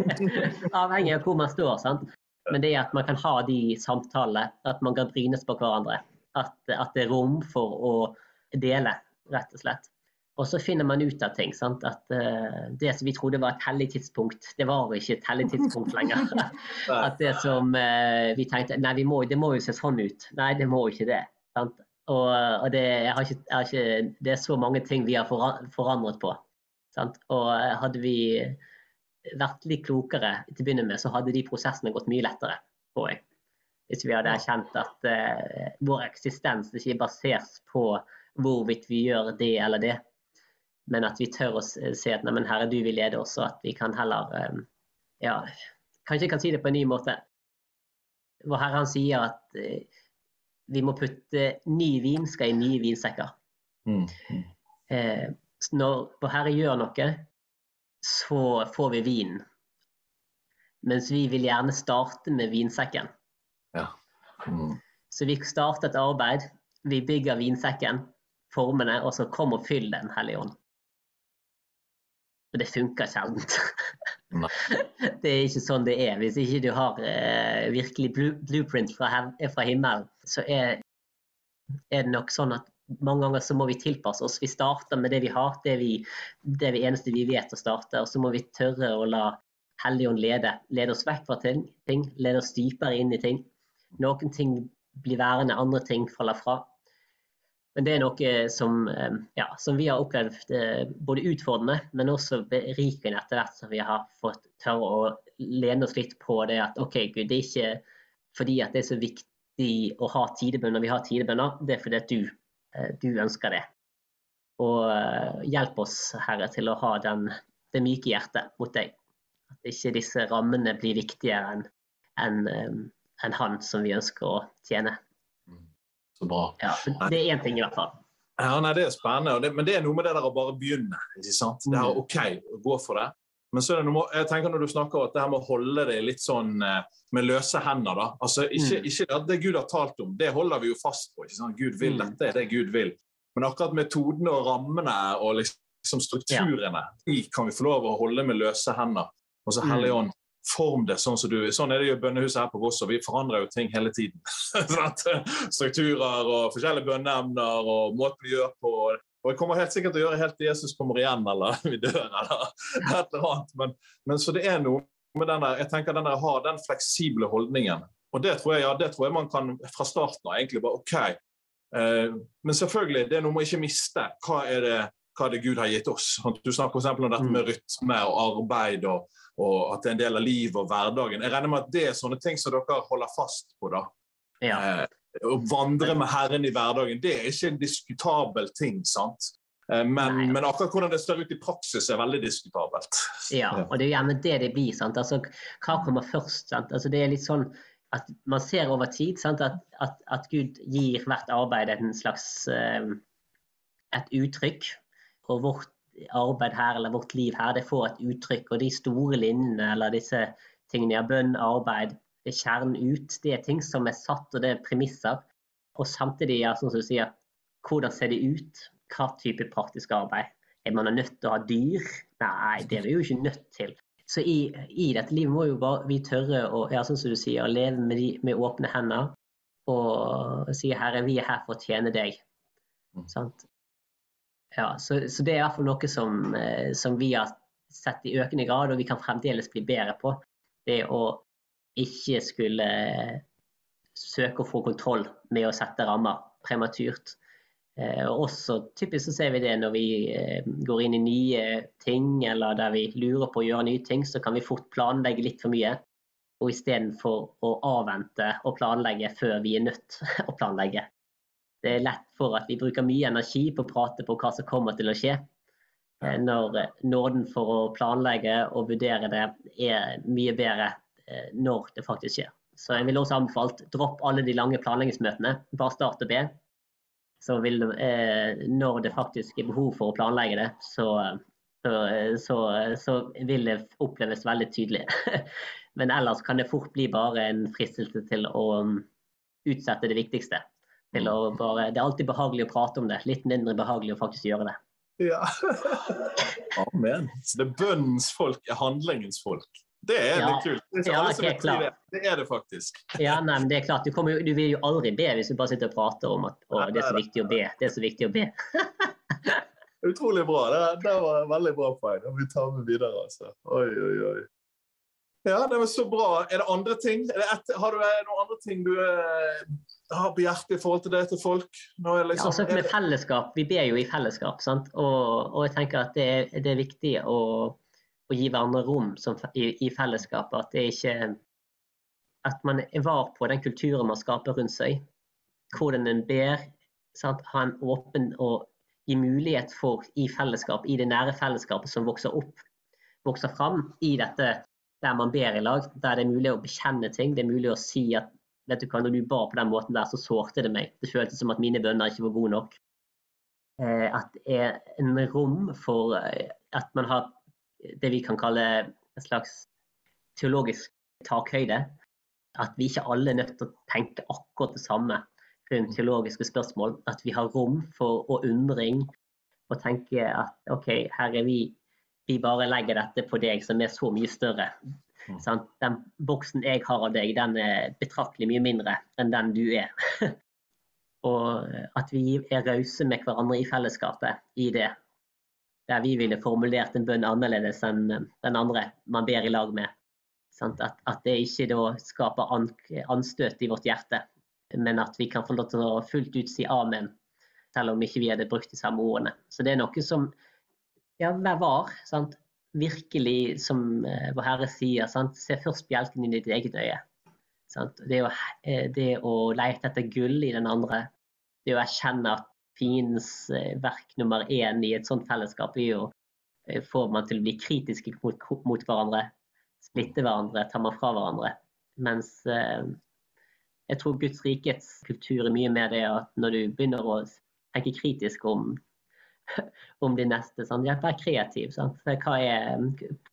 Avhengig av hvor man står. sant? Men det at man kan ha de samtalene, at man kan brynes på hverandre. At, at, det er rom for å dele, rett og slett. Og så finner man ut av ting. Sant? At uh, det som vi trodde var et hellig tidspunkt, det var ikke et hellig tidspunkt lenger. at det som uh, vi tenkte Nei, vi må, det må jo se sånn ut. Nei, det må jo ikke det. Sant? Og, og det, ikke, ikke, det, er så mange ting vi har forandret på. Sant? Og eh, hadde vi vært litt klokere til å begynne med, så hadde de prosessene gått mye lettere. tror jeg. Hvis vi hadde erkjent at uh, vår eksistens ikke baseres på hvorvidt vi gjør det eller det, men at vi tør å se at nei, herre, du vil lede oss, og at vi kan heller um, ja, Kanskje jeg kan si det på en ny måte. Vår Herre han sier at uh, vi må putte ny vin skal i nye vinsekker. Mm. Uh, når vår Herre gjør noe, så får vi vinen. Mens vi vil gjerne starte med vinsekken. Ja. Mm. Så vi starter et arbeid. Vi bygger vinsekken, formene, og så kom og fyll Den hellige ånd. Og det funker sjelden. det er ikke sånn det er. Hvis ikke du har eh, virkelig blueprint fra, fra himmelen, så er, er, det nok sånn at mange ganger så må vi tilpasse oss. Vi starter med det vi har, det, vi, det er det eneste vi vet å starte. Og så må vi tørre å la Helligånd lede. Lede oss vekk fra ting, ting, lede oss dypere inn i ting. Noen ting blir værende, andre ting faller fra. Men det er noe som, eh, ja, som vi har opplevd eh, både utfordrende, men også berikende etter hvert som vi har fått tørre å lene oss litt på det at OK, Gud, det er ikke fordi at det er så viktig å ha tidebønner, vi har tidebønner, det er fordi at du Eh, du ønsker det. Og hjelp oss, Herre, til å ha den, det myke hjertet mot deg. At ikke disse rammene blir viktigere enn en, en Han som vi ønsker å tjene. Så bra. Ja, det er én ting, i hvert fall. Ja, nei, Det er spennende, det, men det er noe med det der å bare begynne. ikke sant? Det er Mm. OK å gå for det. Men så er det noe, jeg tenker når du snakker om at det her med å holde det litt sånn eh, med løse hender da, altså Ikke, Mm. ikke det Gud har talt om, det holder vi jo fast på. ikke sant? Gud vil dette, dette, er det Gud vil. Men akkurat metodene og rammene og liksom strukturene, de kan vi få lov å holde med løse hender. Og så Mm. Ånd, form det sånn som du Sånn er det jo bønnehuset her på Voss, og vi forandrer jo ting hele tiden. Strukturer og forskjellige bønneemner og måten vi gjør på. Og jeg kommer helt sikkert til å gjøre helt til Jesus kommer igjen, eller vi dør, eller et eller annet. Men, men så det er noe med den der, jeg tenker den der har den fleksible holdningen. Og det tror jeg, ja, det tror jeg man kan fra starten av egentlig bare OK. Eh, men selvfølgelig, det er noe med ikke miste. Hva er det, hva det Gud har gitt oss? Du snakker f.eks. om dette med rytme og arbeid, og, og at det er en del av livet og hverdagen. Jeg regner med at det er sånne ting som dere holder fast på. da. Ja. Eh, å vandre med Herren i hverdagen, det er ikke en diskutabel ting. sant? Eh, Men, men akkurat hvordan det ser ut i praksis, er veldig diskutabelt. Ja, og det er jo gjerne det det blir. sant? Altså, Hva kommer først? sant? Altså, det er litt sånn at Man ser over tid sant? At, at, at Gud gir hvert arbeid en slags eh, et uttrykk. Og vårt arbeid her, eller vårt liv her, det får et uttrykk. Og de store linjene, eller disse tingene, ja, bønn, arbeid, er kjernen ut. Det er ting som er satt, og det er premisser. Og samtidig, ja, sånn som du sier, hvordan ser det ut? Hva type praktisk arbeid? Er man nødt til å ha dyr? Nei, det er vi jo ikke nødt til. Så i, i dette livet må jo bare vi tørre å ja, sånn som du sier, leve med, de, med åpne hender og si Herre, vi er her for å tjene deg. Mm. Ja, så, så det er i hvert fall noe som, eh, som vi har sett i økende grad, og vi kan fremdeles bli bedre på. Det å ikke skulle søke å få kontroll med å sette rammer prematurt. Eh, og også typisk så ser vi det når vi eh, går inn i nye ting, eller der vi lurer på å gjøre nye ting, så kan vi fort planlegge litt for mye. Og istedenfor å avvente og planlegge før vi er nødt å planlegge. Det er lett for at vi bruker mye energi på å prate på hva som kommer til å skje. Ja. Når eh, nåden for å planlegge og vurdere det er mye bedre eh, når det faktisk skjer. Så jeg vil også anbefalt dropp alle de lange planleggingsmøtene. Bare start og be. Så vil, eh, når det faktisk er behov for å planlegge det, så, så, så, så vil det oppleves veldig tydelig. Men ellers kan det fort bli bare en fristelse til å um, utsette det viktigste. Til å bare, det er alltid behagelig å prate om det, litt mindre behagelig å faktisk gjøre det. Ja. Amen. Så det er bønnens folk er handlingens folk. Det er Ja. litt kult. Det er, Ja, det. klart. det er det faktisk. Ja, nei, men det er klart, du, kommer, jo- du vil jo aldri be hvis du bare sitter og prater om at å, det er så viktig å be. Det er så viktig å be. Utrolig bra. Det, det var veldig bra poeng. Vi tar med videre. altså. Oi, oi, oi. Ja, det var så bra. Er det andre ting? Er det et, har du noen andre ting du eh, har på hjertet i forhold til det til folk? Er Ja, liksom, altså med fellesskap, Vi ber jo i fellesskap, sant? Og, og jeg tenker at det er, det er viktig å, å gi hverandre rom som, i, i fellesskapet. At det ikke at man er var på den kulturen man skaper rundt seg. Hvordan en ber. Sant? Ha en åpen og gi mulighet for i fellesskap, i det nære fellesskapet som vokser opp, vokser fram i dette der man ber i lag. Der det er mulig å bekjenne ting. Det er mulig å si at vet du hva, når du ba på den måten der, så sårte det meg. Det føltes som at mine bønner ikke var gode nok. Eh, at det er en rom for eh, at man har det vi kan kalle en slags teologisk takhøyde. At vi ikke alle er nødt til å tenke akkurat det samme rundt teologiske spørsmål. At vi har rom for å undring og tenke at OK, her er vi vi bare legger dette på deg som er så mye større. Mm. Sant? Den boksen jeg har av deg, den er betraktelig mye mindre enn den du er. og at vi er rause med hverandre i fellesskapet i det. Der vi ville formulert en bønn annerledes enn den andre man ber i lag med. At, at det ikke da skaper an, anstøt i vårt hjerte, men at vi kan få lov til å fullt ut si amen, selv om ikke vi hadde brukt de samme ordene. Så det er noe som ja, vær var. Sant? Virkelig, som eh, vår Herre sier, sant? se først bjelken i ditt eget øye. Det, å, eh, det å lete etter gull i den andre, det å erkjenne at fiendens eh, verk nummer én i et sånt fellesskap er jo får man til å bli kritiske mot, mot hverandre, splitte hverandre, ta man fra hverandre. Mens eh, jeg tror Guds rikets kultur er mye mer det at når du begynner å tenke kritisk om, om de neste. Sant? Vær kreativ. Sant? Hva er,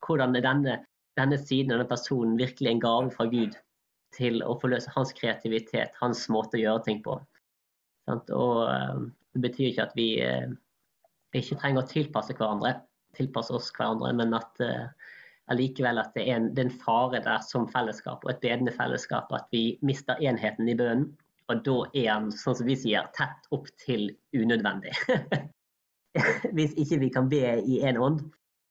hvordan er denne, denne siden av denne personen virkelig en gave fra Gud til å forløse hans kreativitet, hans måte å gjøre ting på? Sant? Og eh, Det betyr ikke at vi uh, ikke trenger å tilpasse hverandre, tilpasse oss hverandre, men at uh, allikevel at det er, en, det er en fare der som fellesskap og et bedende fellesskap at vi mister enheten i bønnen. Og da er han, sånn som vi sier, tett opp til unødvendig. Hvis ikke vi kan be i én ånd,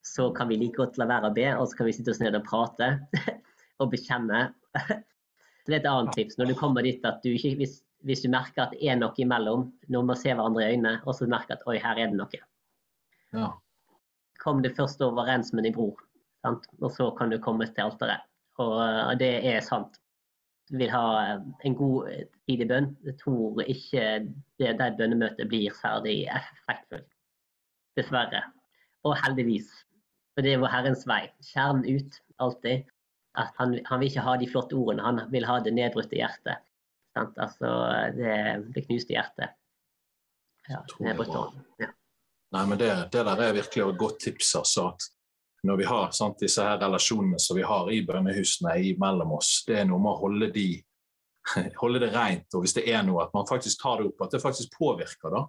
så kan vi like godt la være å be, og så kan vi sitte oss ned og prate og bekjenne. Så det er et annet tips. Når du kommer dit at du ikke, hvis, hvis du merker at det er noe imellom, når man ser hverandre i øynene, og så merker at oi, her er det noe. Ja. Kom det først overens med din bror, sant? og så kan du komme til alteret. Og det er sant Du vil ha en god eh, tid i bønn. Jeg tror ikke det, det bønnemøtet blir særlig effektfullt. Dessverre. Og heldigvis. For det er vår Herrens vei. Skjerm ut, alltid. Han, han, vil ikke ha de flotte ordene, han vil ha det nedbrutte hjertet. Sant? Altså det, det, knuste hjertet. Ja, ja. Nei, men det, det, der er virkelig et godt tips. altså, at når vi har sant, disse her relasjonene som vi har i bønnehusene mellom oss, det er noe med å holde, de, holde det rent. Og hvis det er noe, at man faktisk tar det opp, at det faktisk påvirker. da.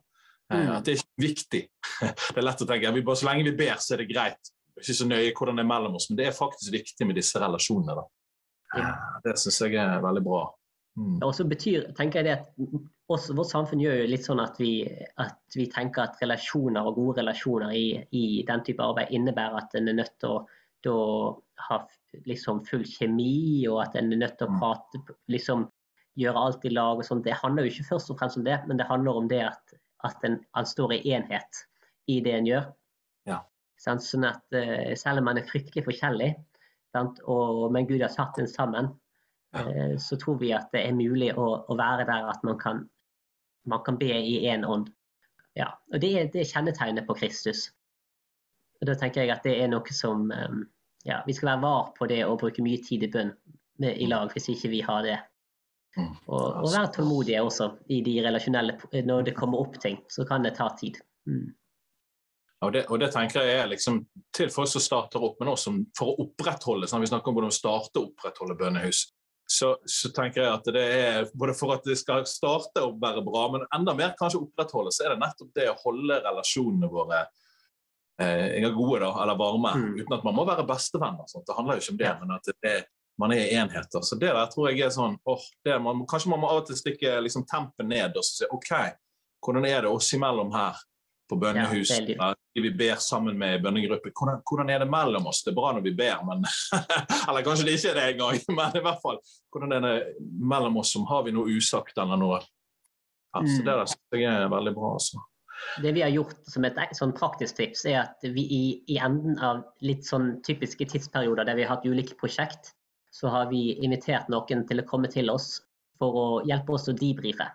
Eh, mm. At det er ikke viktig. Det er lett å tenke at så lenge vi ber, så er det greit. Det er ikke så nøye hvordan det er mellom oss, men det er faktisk viktig med disse relasjonene. Ja. Det syns jeg er veldig bra. Mm. Og så betyr, tenker jeg det at også, Vårt samfunn gjør jo litt sånn at vi, at vi tenker at relasjoner og gode relasjoner i, i, den type arbeid innebærer at en er nødt til å da, ha liksom full kjemi, og at en er nødt til å mm. prate, liksom gjøre alt i lag. og sånt. Det handler jo ikke først og fremst om det, men det handler om det at, at en, står i enhet i det en gjør. Ja. Sånn at uh, Selv om man er fryktelig forskjellig, og, men Gud har satt en sammen, ja. uh, så tror vi at det er mulig å, å, være der at man kan man kan be i én ånd. Ja, og Det, det er kjennetegnet på Kristus. Og Da tenker jeg at det er noe som um, ja, Vi skal være var på det å bruke mye tid i bønn i lag, hvis ikke vi har det. Mm. Og, og være tålmodige også i de relasjonelle Når det kommer opp ting, så kan det ta tid. Mm. Og det, og det, tenker jeg er liksom til folk som starter opp, men også for å opprettholde. Sånn, vi snakker om hvordan starte og opprettholde bønnehus så, så, tenker jeg at det er både for at det skal starte å være bra, men enda mer kanskje opprettholde, så er det nettopp det å holde relasjonene våre eh, gode da, eller varme. Mm. Uten at man må være bestevenner. Sånt. Det handler jo ikke om det, men at det, man er enheter. Så det der tror jeg er sånn åh, det, man, Kanskje man må av og til stikke liksom, tempen ned og si OK, hvordan er det oss imellom her? på bønnehus. Ja, vi ber sammen med i bønnegruppe. Hvordan, hvordan, er det mellom oss? Det er bra når vi ber, men Eller kanskje det ikke er det engang, men i hvert fall. Hvordan er det mellom oss? som Har vi noe usagt eller noe? Ja, så Det der syns jeg er veldig bra. altså. Det vi har gjort som et sånn praktisk tips, er at vi i, i, enden av litt sånn typiske tidsperioder der vi har hatt ulike prosjekt, så har vi invitert noen til å komme til oss for å hjelpe oss å debrife.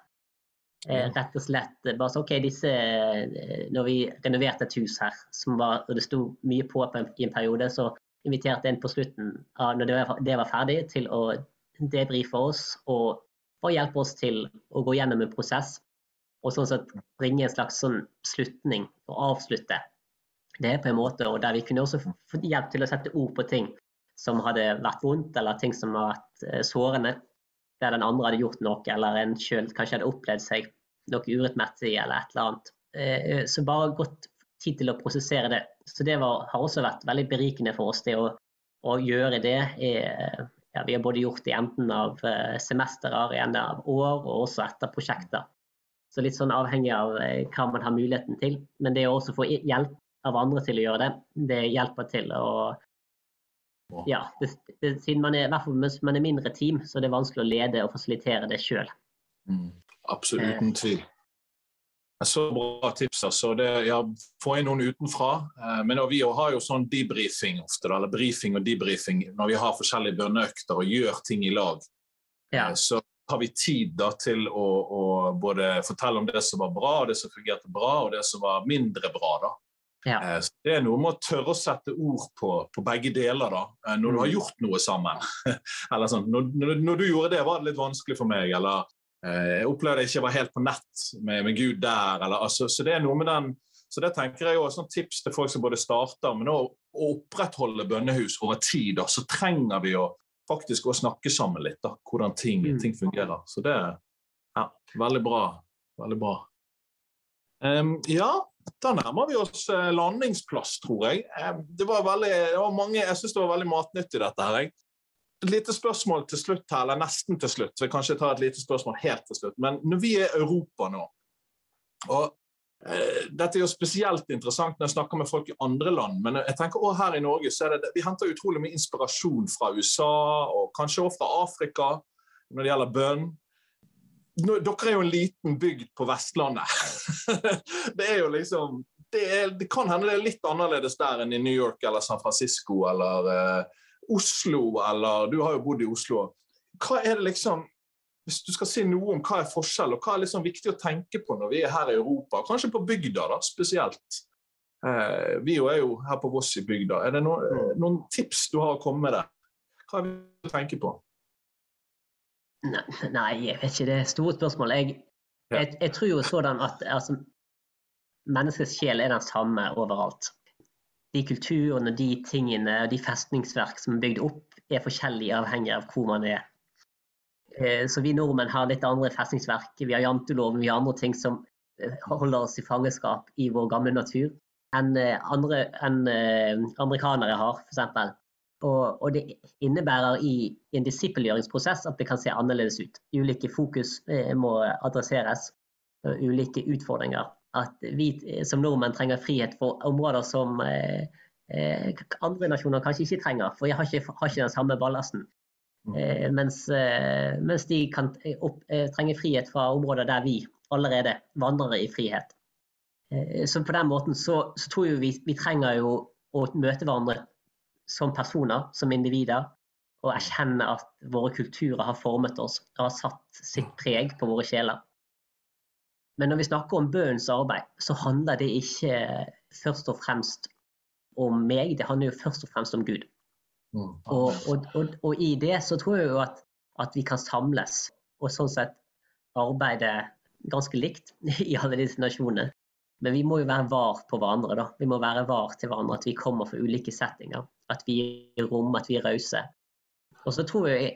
Eh, rett og slett bare så, ok, disse, eh, Når vi renoverte et hus her, var, og det sto mye på i en periode, så inviterte en på slutten, når det var, det var ferdig, til å debrife oss og, og hjelpe oss til å gå gjennom en prosess. Og sånn sett bringe en slags sånn slutning og avslutte det på en måte. Og der vi kunne også få hjelp til å sette ord på ting som hadde vært vondt, eller ting som har vært eh, sårende der den andre hadde gjort noe, eller en sjøl kanskje hadde opplevd seg noe urettmessig eller et eller annet. Eh, så bare godt tid til å prosessere det. Så det var, har også vært veldig berikende for oss, det å, å gjøre det. Ja, vi har både gjort det enten av eh, semesterer, i enden av år, og også etter prosjekter. Så litt sånn avhengig av eh, hva man har muligheten til. Men det å også få hjelp av andre til å gjøre det, det hjelper til å ja, det, det, siden man er, mens man er mindre team, så er det vanskelig å lede og fasilitere det sjøl. Mm, absolutt, uten eh. tvil. Så bra tips. altså. Det, ja, Få inn noen utenfra. Eh, men vi har jo sånn debrifing ofte, eller brifing og debrifing når vi har forskjellige bønneøkter og gjør ting i lag. Ja. Eh, så har vi tid da til å, å, både fortelle om det som var bra, og det som fungerte bra, og det som var mindre bra. da. Ja. Eh, det er noe med å tørre å sette ord på, på begge deler da, eh, når du har mm. gjort noe sammen. eller sånn, når, når, du gjorde det, var det litt vanskelig for meg. Eller Eh, jeg opplevde jeg ikke var helt på nett med, med Gud der. Eller, altså, så det er noe med den så det tenker jeg også, sånn tips til folk som både starter, men å, å opprettholde bønnehus over tid. Da, så trenger vi å faktisk å snakke sammen litt, da, hvordan ting, mm. ting fungerer. Så det er ja, veldig bra. Veldig bra. Um, ja, da nærmer vi oss eh, landingsplass, tror jeg. Det var veldig, det var mange, jeg syns det var veldig matnyttig, dette her. Et lite spørsmål til slutt her, eller nesten til slutt. så jeg kanskje tar et lite spørsmål helt til slutt. Men når vi er Europa nå og eh, Dette er jo spesielt interessant når jeg snakker med folk i andre land, men jeg tenker også her i Norge så er det, vi henter utrolig mye inspirasjon fra USA og kanskje også fra Afrika når det gjelder bønn nå, Dere er jo en liten bygd på Vestlandet. det er jo liksom det, er, det, kan hende det er litt annerledes der enn i New York eller San Francisco eller eh, Oslo eller Du har jo bodd i Oslo. Hva er det liksom Hvis du skal si noe om hva er forskjell, og hva er liksom viktig å tenke på når vi er her i Europa, kanskje på bygda da, spesielt. Eh, vi er jo her på Voss i bygda. Er det noen, mm. noen tips du har å komme med der? Hva er det å tenke på? Nei, jeg vet ikke. Det er store spørsmål. Jeg, jeg, jeg tror jo sådan at altså, menneskets sjel er den samme overalt. De kulturene, de tingene og de festningsverk som er bygd opp, er forskjellige avhengig av hvor man er. Eh, så vi nordmenn har litt andre festningsverk. Vi har janteloven, vi har andre ting som eh, holder oss i fangeskap i vår gamle natur enn eh, andre enn amerikanere har, f.eks. Og, og, det innebærer i en disippelgjøringsprosess at det kan se annerledes ut. Ulike fokus eh, må adresseres, ulike utfordringer. At vi eh, som nordmenn trenger frihet for områder som eh, eh, andre nasjoner kanskje ikke trenger, for jeg har ikke, har ikke den samme ballasten. Mm. Eh, mens, eh, mens, de kan opp, trenge frihet fra områder der vi allerede vandrer i frihet. så på den måten så, så tror jeg vi, vi trenger jo å møte hverandre som personer, som individer, og erkjenne at våre kulturer har formet oss og har satt sitt preg på våre sjeler. Men når vi snakker om bønnens arbeid, så handler det ikke først og fremst om meg, det handler jo først og fremst om Gud. Mm. Og, og, og, og, i det så tror jeg jo at, at, vi kan samles og sånn sett arbeide ganske likt i alle disse nasjonene. Men vi må jo være var på hverandre. da. Vi må være var til hverandre at vi kommer fra ulike settinger. At vi gir rom, at vi er rause. Og så tror jeg,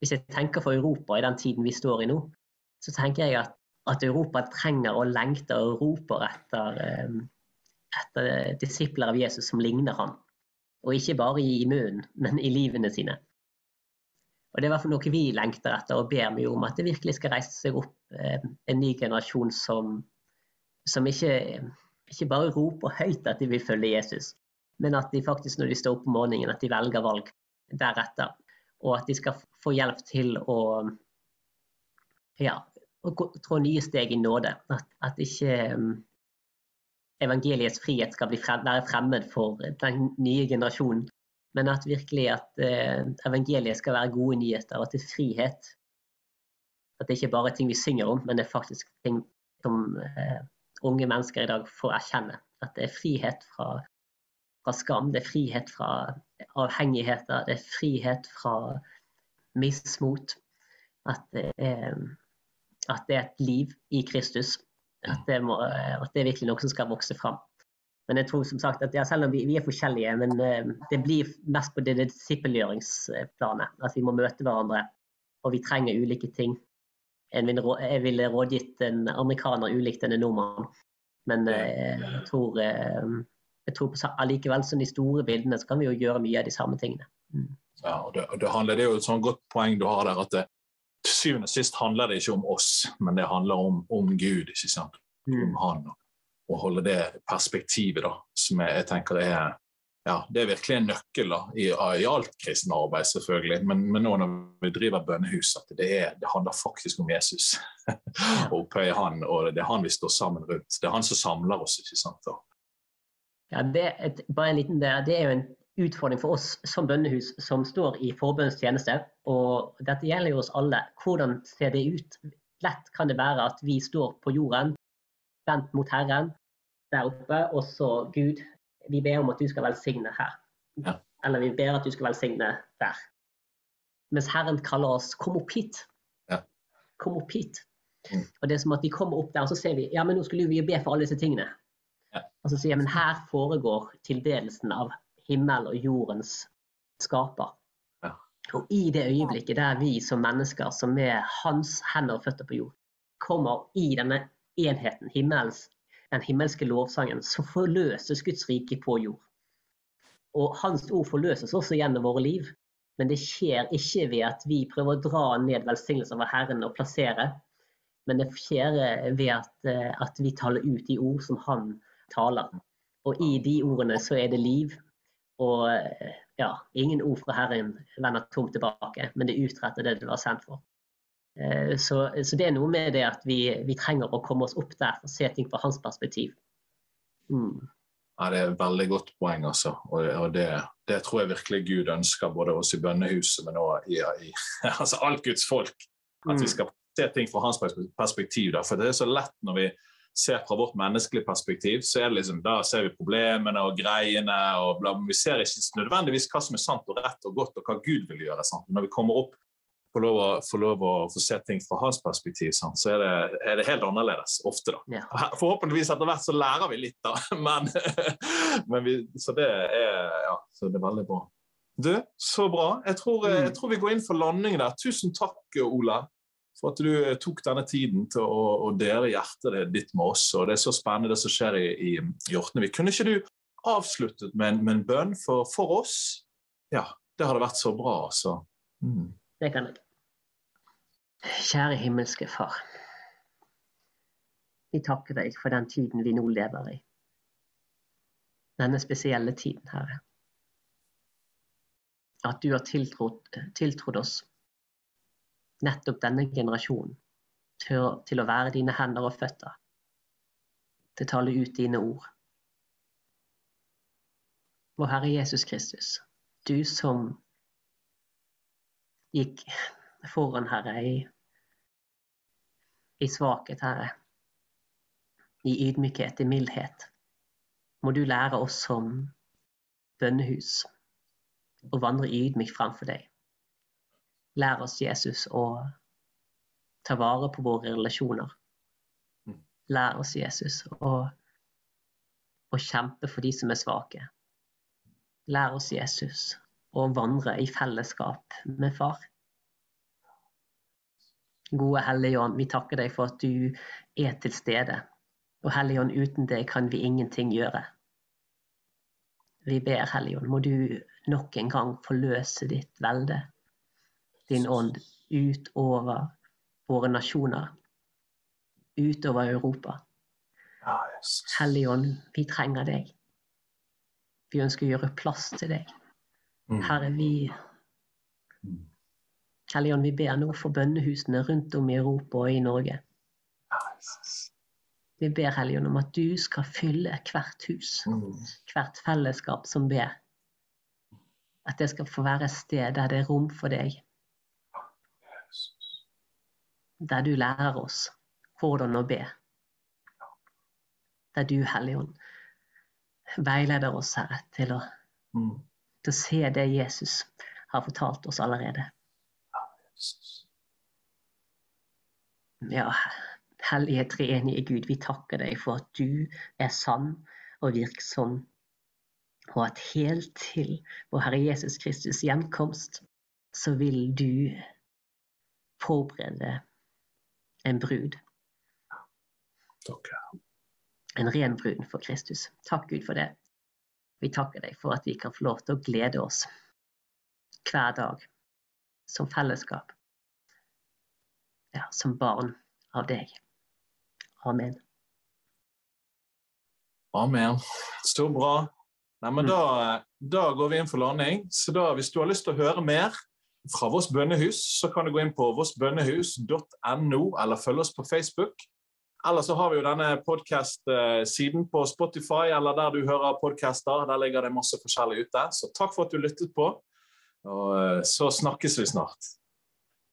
hvis jeg tenker for Europa i den tiden vi står i nå, så tenker jeg at, at Europa trenger og lengter og roper etter, eh, etter disipler av Jesus som ligner han. Og ikke bare i munnen, men i livene sine. Og Det er i noe vi lengter etter og ber mye om, at det virkelig skal reise seg opp eh, en ny generasjon som som ikke, ikke bare roper høyt at de vil følge Jesus, men at de faktisk når de står opp om morgenen, at de velger valg deretter. Og at de skal få hjelp til å ja, å trå nye steg i nåde. At, at ikke um, evangeliets frihet skal frem, være fremmed for den nye generasjonen. Men at virkelig at eh, evangeliet skal være gode nyheter, og at det er frihet. At det ikke bare er ting vi synger om, men det er faktisk ting som uh, unge mennesker i dag får erkjenne. At det er frihet fra, fra skam, det er frihet fra avhengigheter, det er frihet fra mismot. At det er, at det er et liv i Kristus. At det, må, at det, er virkelig noe som skal vokse fram. Men jeg tror som sagt at ja, selv om vi, vi, er forskjellige, men uh, det blir mest på det disippelgjøringsplanet. At vi må møte hverandre, og vi trenger ulike ting jeg ville rådgitt en amerikaner ulikt enn en nordmann. Men eh, jeg tror, eh, jeg tror på, allikevel som de store bildene så kan vi jo gjøre mye av de samme tingene. Mm. Ja, og det, det, handler, det er jo et sånn godt poeng du har der, at det, til syvende og sist handler det ikke om oss, men det handler om, om Gud. ikke sant? Mm. Om Han. Og holde det perspektivet da, som jeg, jeg tenker er ja, det er virkelig en nøkkel da, i, i alt kristne arbeid, selvfølgelig. Men, men, nå når vi driver bønnehus, at det, er, det handler faktisk om Jesus. og opphøye han, og det er han vi står sammen rundt. Det er han som samler oss. ikke sant? Da. Ja, det, et, bare en liten der, det er jo en utfordring for oss som bønnehus som står i forbønnstjeneste. Og dette gjelder jo oss alle. Hvordan ser det ut? Lett kan det være at vi står på jorden, vendt mot Herren der oppe, og så Gud vi ber om at du skal velsigne her. Ja. Eller vi ber at du skal velsigne der. Mens Herren kaller oss 'kom opp hit'. Ja. Kom opp hit. Mm. Og det er som at vi kommer opp der, og så ser vi ja, men nå skulle vi jo be for alle disse tingene. Ja. Og så sier jeg men her foregår tildelelsen av himmel og jordens skaper. Ja. Og i det øyeblikket der vi som mennesker, som er hans hender og føtter på jord, kommer i denne enheten, himmels, den himmelske lovsangen, så forløses Guds rike på jord. Og hans ord forløses også gjennom våre liv. Men det skjer ikke ved at vi prøver å dra ned velsignelser fra Herren og plassere. Men det skjer ved at, eh, at vi taler ut de ord som han taler. Og i de ordene så er det liv. Og eh, ja, ingen ord fra Herren vender tomt tilbake, men det utretter det det var sendt for. Eh, så, så, det er noe med det at vi, vi, trenger å komme oss opp der og se ting fra hans perspektiv. Mm. Ja, Det er et veldig godt poeng. altså. Og, og det, det, tror jeg virkelig Gud ønsker, både oss i bønnehuset, men òg i, i altså alt Guds folk. At vi mm. skal se ting fra hans perspektiv. Da. For det er så lett når vi ser fra vårt menneskelige perspektiv, så er det liksom, da ser vi problemene og greiene. og bla, men Vi ser ikke nødvendigvis hva som er sant og rett og godt, og hva Gud vil gjøre. Sant? Når vi kommer opp få lov, å, få lov å få se ting fra hans perspektiv, sånn, så er det, er det, helt annerledes ofte. da. Ja. Forhåpentligvis etter hvert så lærer vi litt, da. Men, men vi, så, det er, ja, så det er veldig bra. Du, så bra. Jeg tror, jeg mm. tror vi går inn for landing der. Tusen takk, Ola, for at du tok denne tiden til å, å dele hjertet ditt med oss. og Det er så spennende det som skjer i, i, i Hjortnevik. Kunne ikke du avsluttet med en, med en bønn for, for, oss? Ja, det hadde vært så bra. altså. Mm. Det kan jeg. Kjære himmelske Far. Vi takker deg for den tiden vi nå lever i. Denne spesielle tiden, Herre. At du har tiltrodd, oss nettopp denne generasjonen til, til, å være dine hender og føtter. Til å tale ut dine ord. Vår Herre Jesus Kristus, du som gikk foran, Herre, i i svakhet, Herre. I ydmykhet, i mildhet. Må du lære oss som bønnehus å vandre ydmykt framfor deg. Lær oss, Jesus, å ta vare på våre relasjoner. Lær oss, Jesus, å, å kjempe for de som er svake. Lær oss, Jesus, å vandre i fellesskap med Far. Gode Hellige Ånd, vi takker deg for at du er til stede. Og Hellige Ånd, uten deg kan vi ingenting gjøre. Vi ber, Hellige Ånd, må du nok en gang forløse ditt velde, din ånd, utover våre nasjoner, utover Europa. Hellige Ånd, vi trenger deg. Vi ønsker å gjøre plass til deg. Mm. Herre, vi Hellige Ånd, vi ber nå for bønnehusene rundt om i Europa og i Norge. Vi ber Helligånd, om at du skal fylle hvert hus, hvert fellesskap som ber. At det skal få være et sted der det er rom for deg. Der du lærer oss hvordan å be. Der du, Helligånd, veileder oss, Herre, til å, til å se det Jesus har fortalt oss allerede. Ja, hellige treenige Gud, vi takker deg for at du er sann og virksom, og at helt til vår Herre Jesus Kristus gjenkomst, så vil du forberede en brud. Takk. En ren brud for Kristus. Takk, Gud, for det. Vi takker deg for at vi kan få lov til å glede oss hver dag som fellesskap. Ja, som barn av deg. Amen. Amen. Så bra. Nei, men mm. da, da, går vi inn for landing. Så da, Hvis du har lyst til å høre mer fra Vårs bønnehus, så kan du gå inn på vårsbønnehus.no, eller følge oss på Facebook. Eller så har vi jo denne podkast-siden på Spotify, eller der du hører podkaster. Der ligger det masse forskjellig ute. Så takk for at du lyttet på. Og eh, så snakkes vi snart.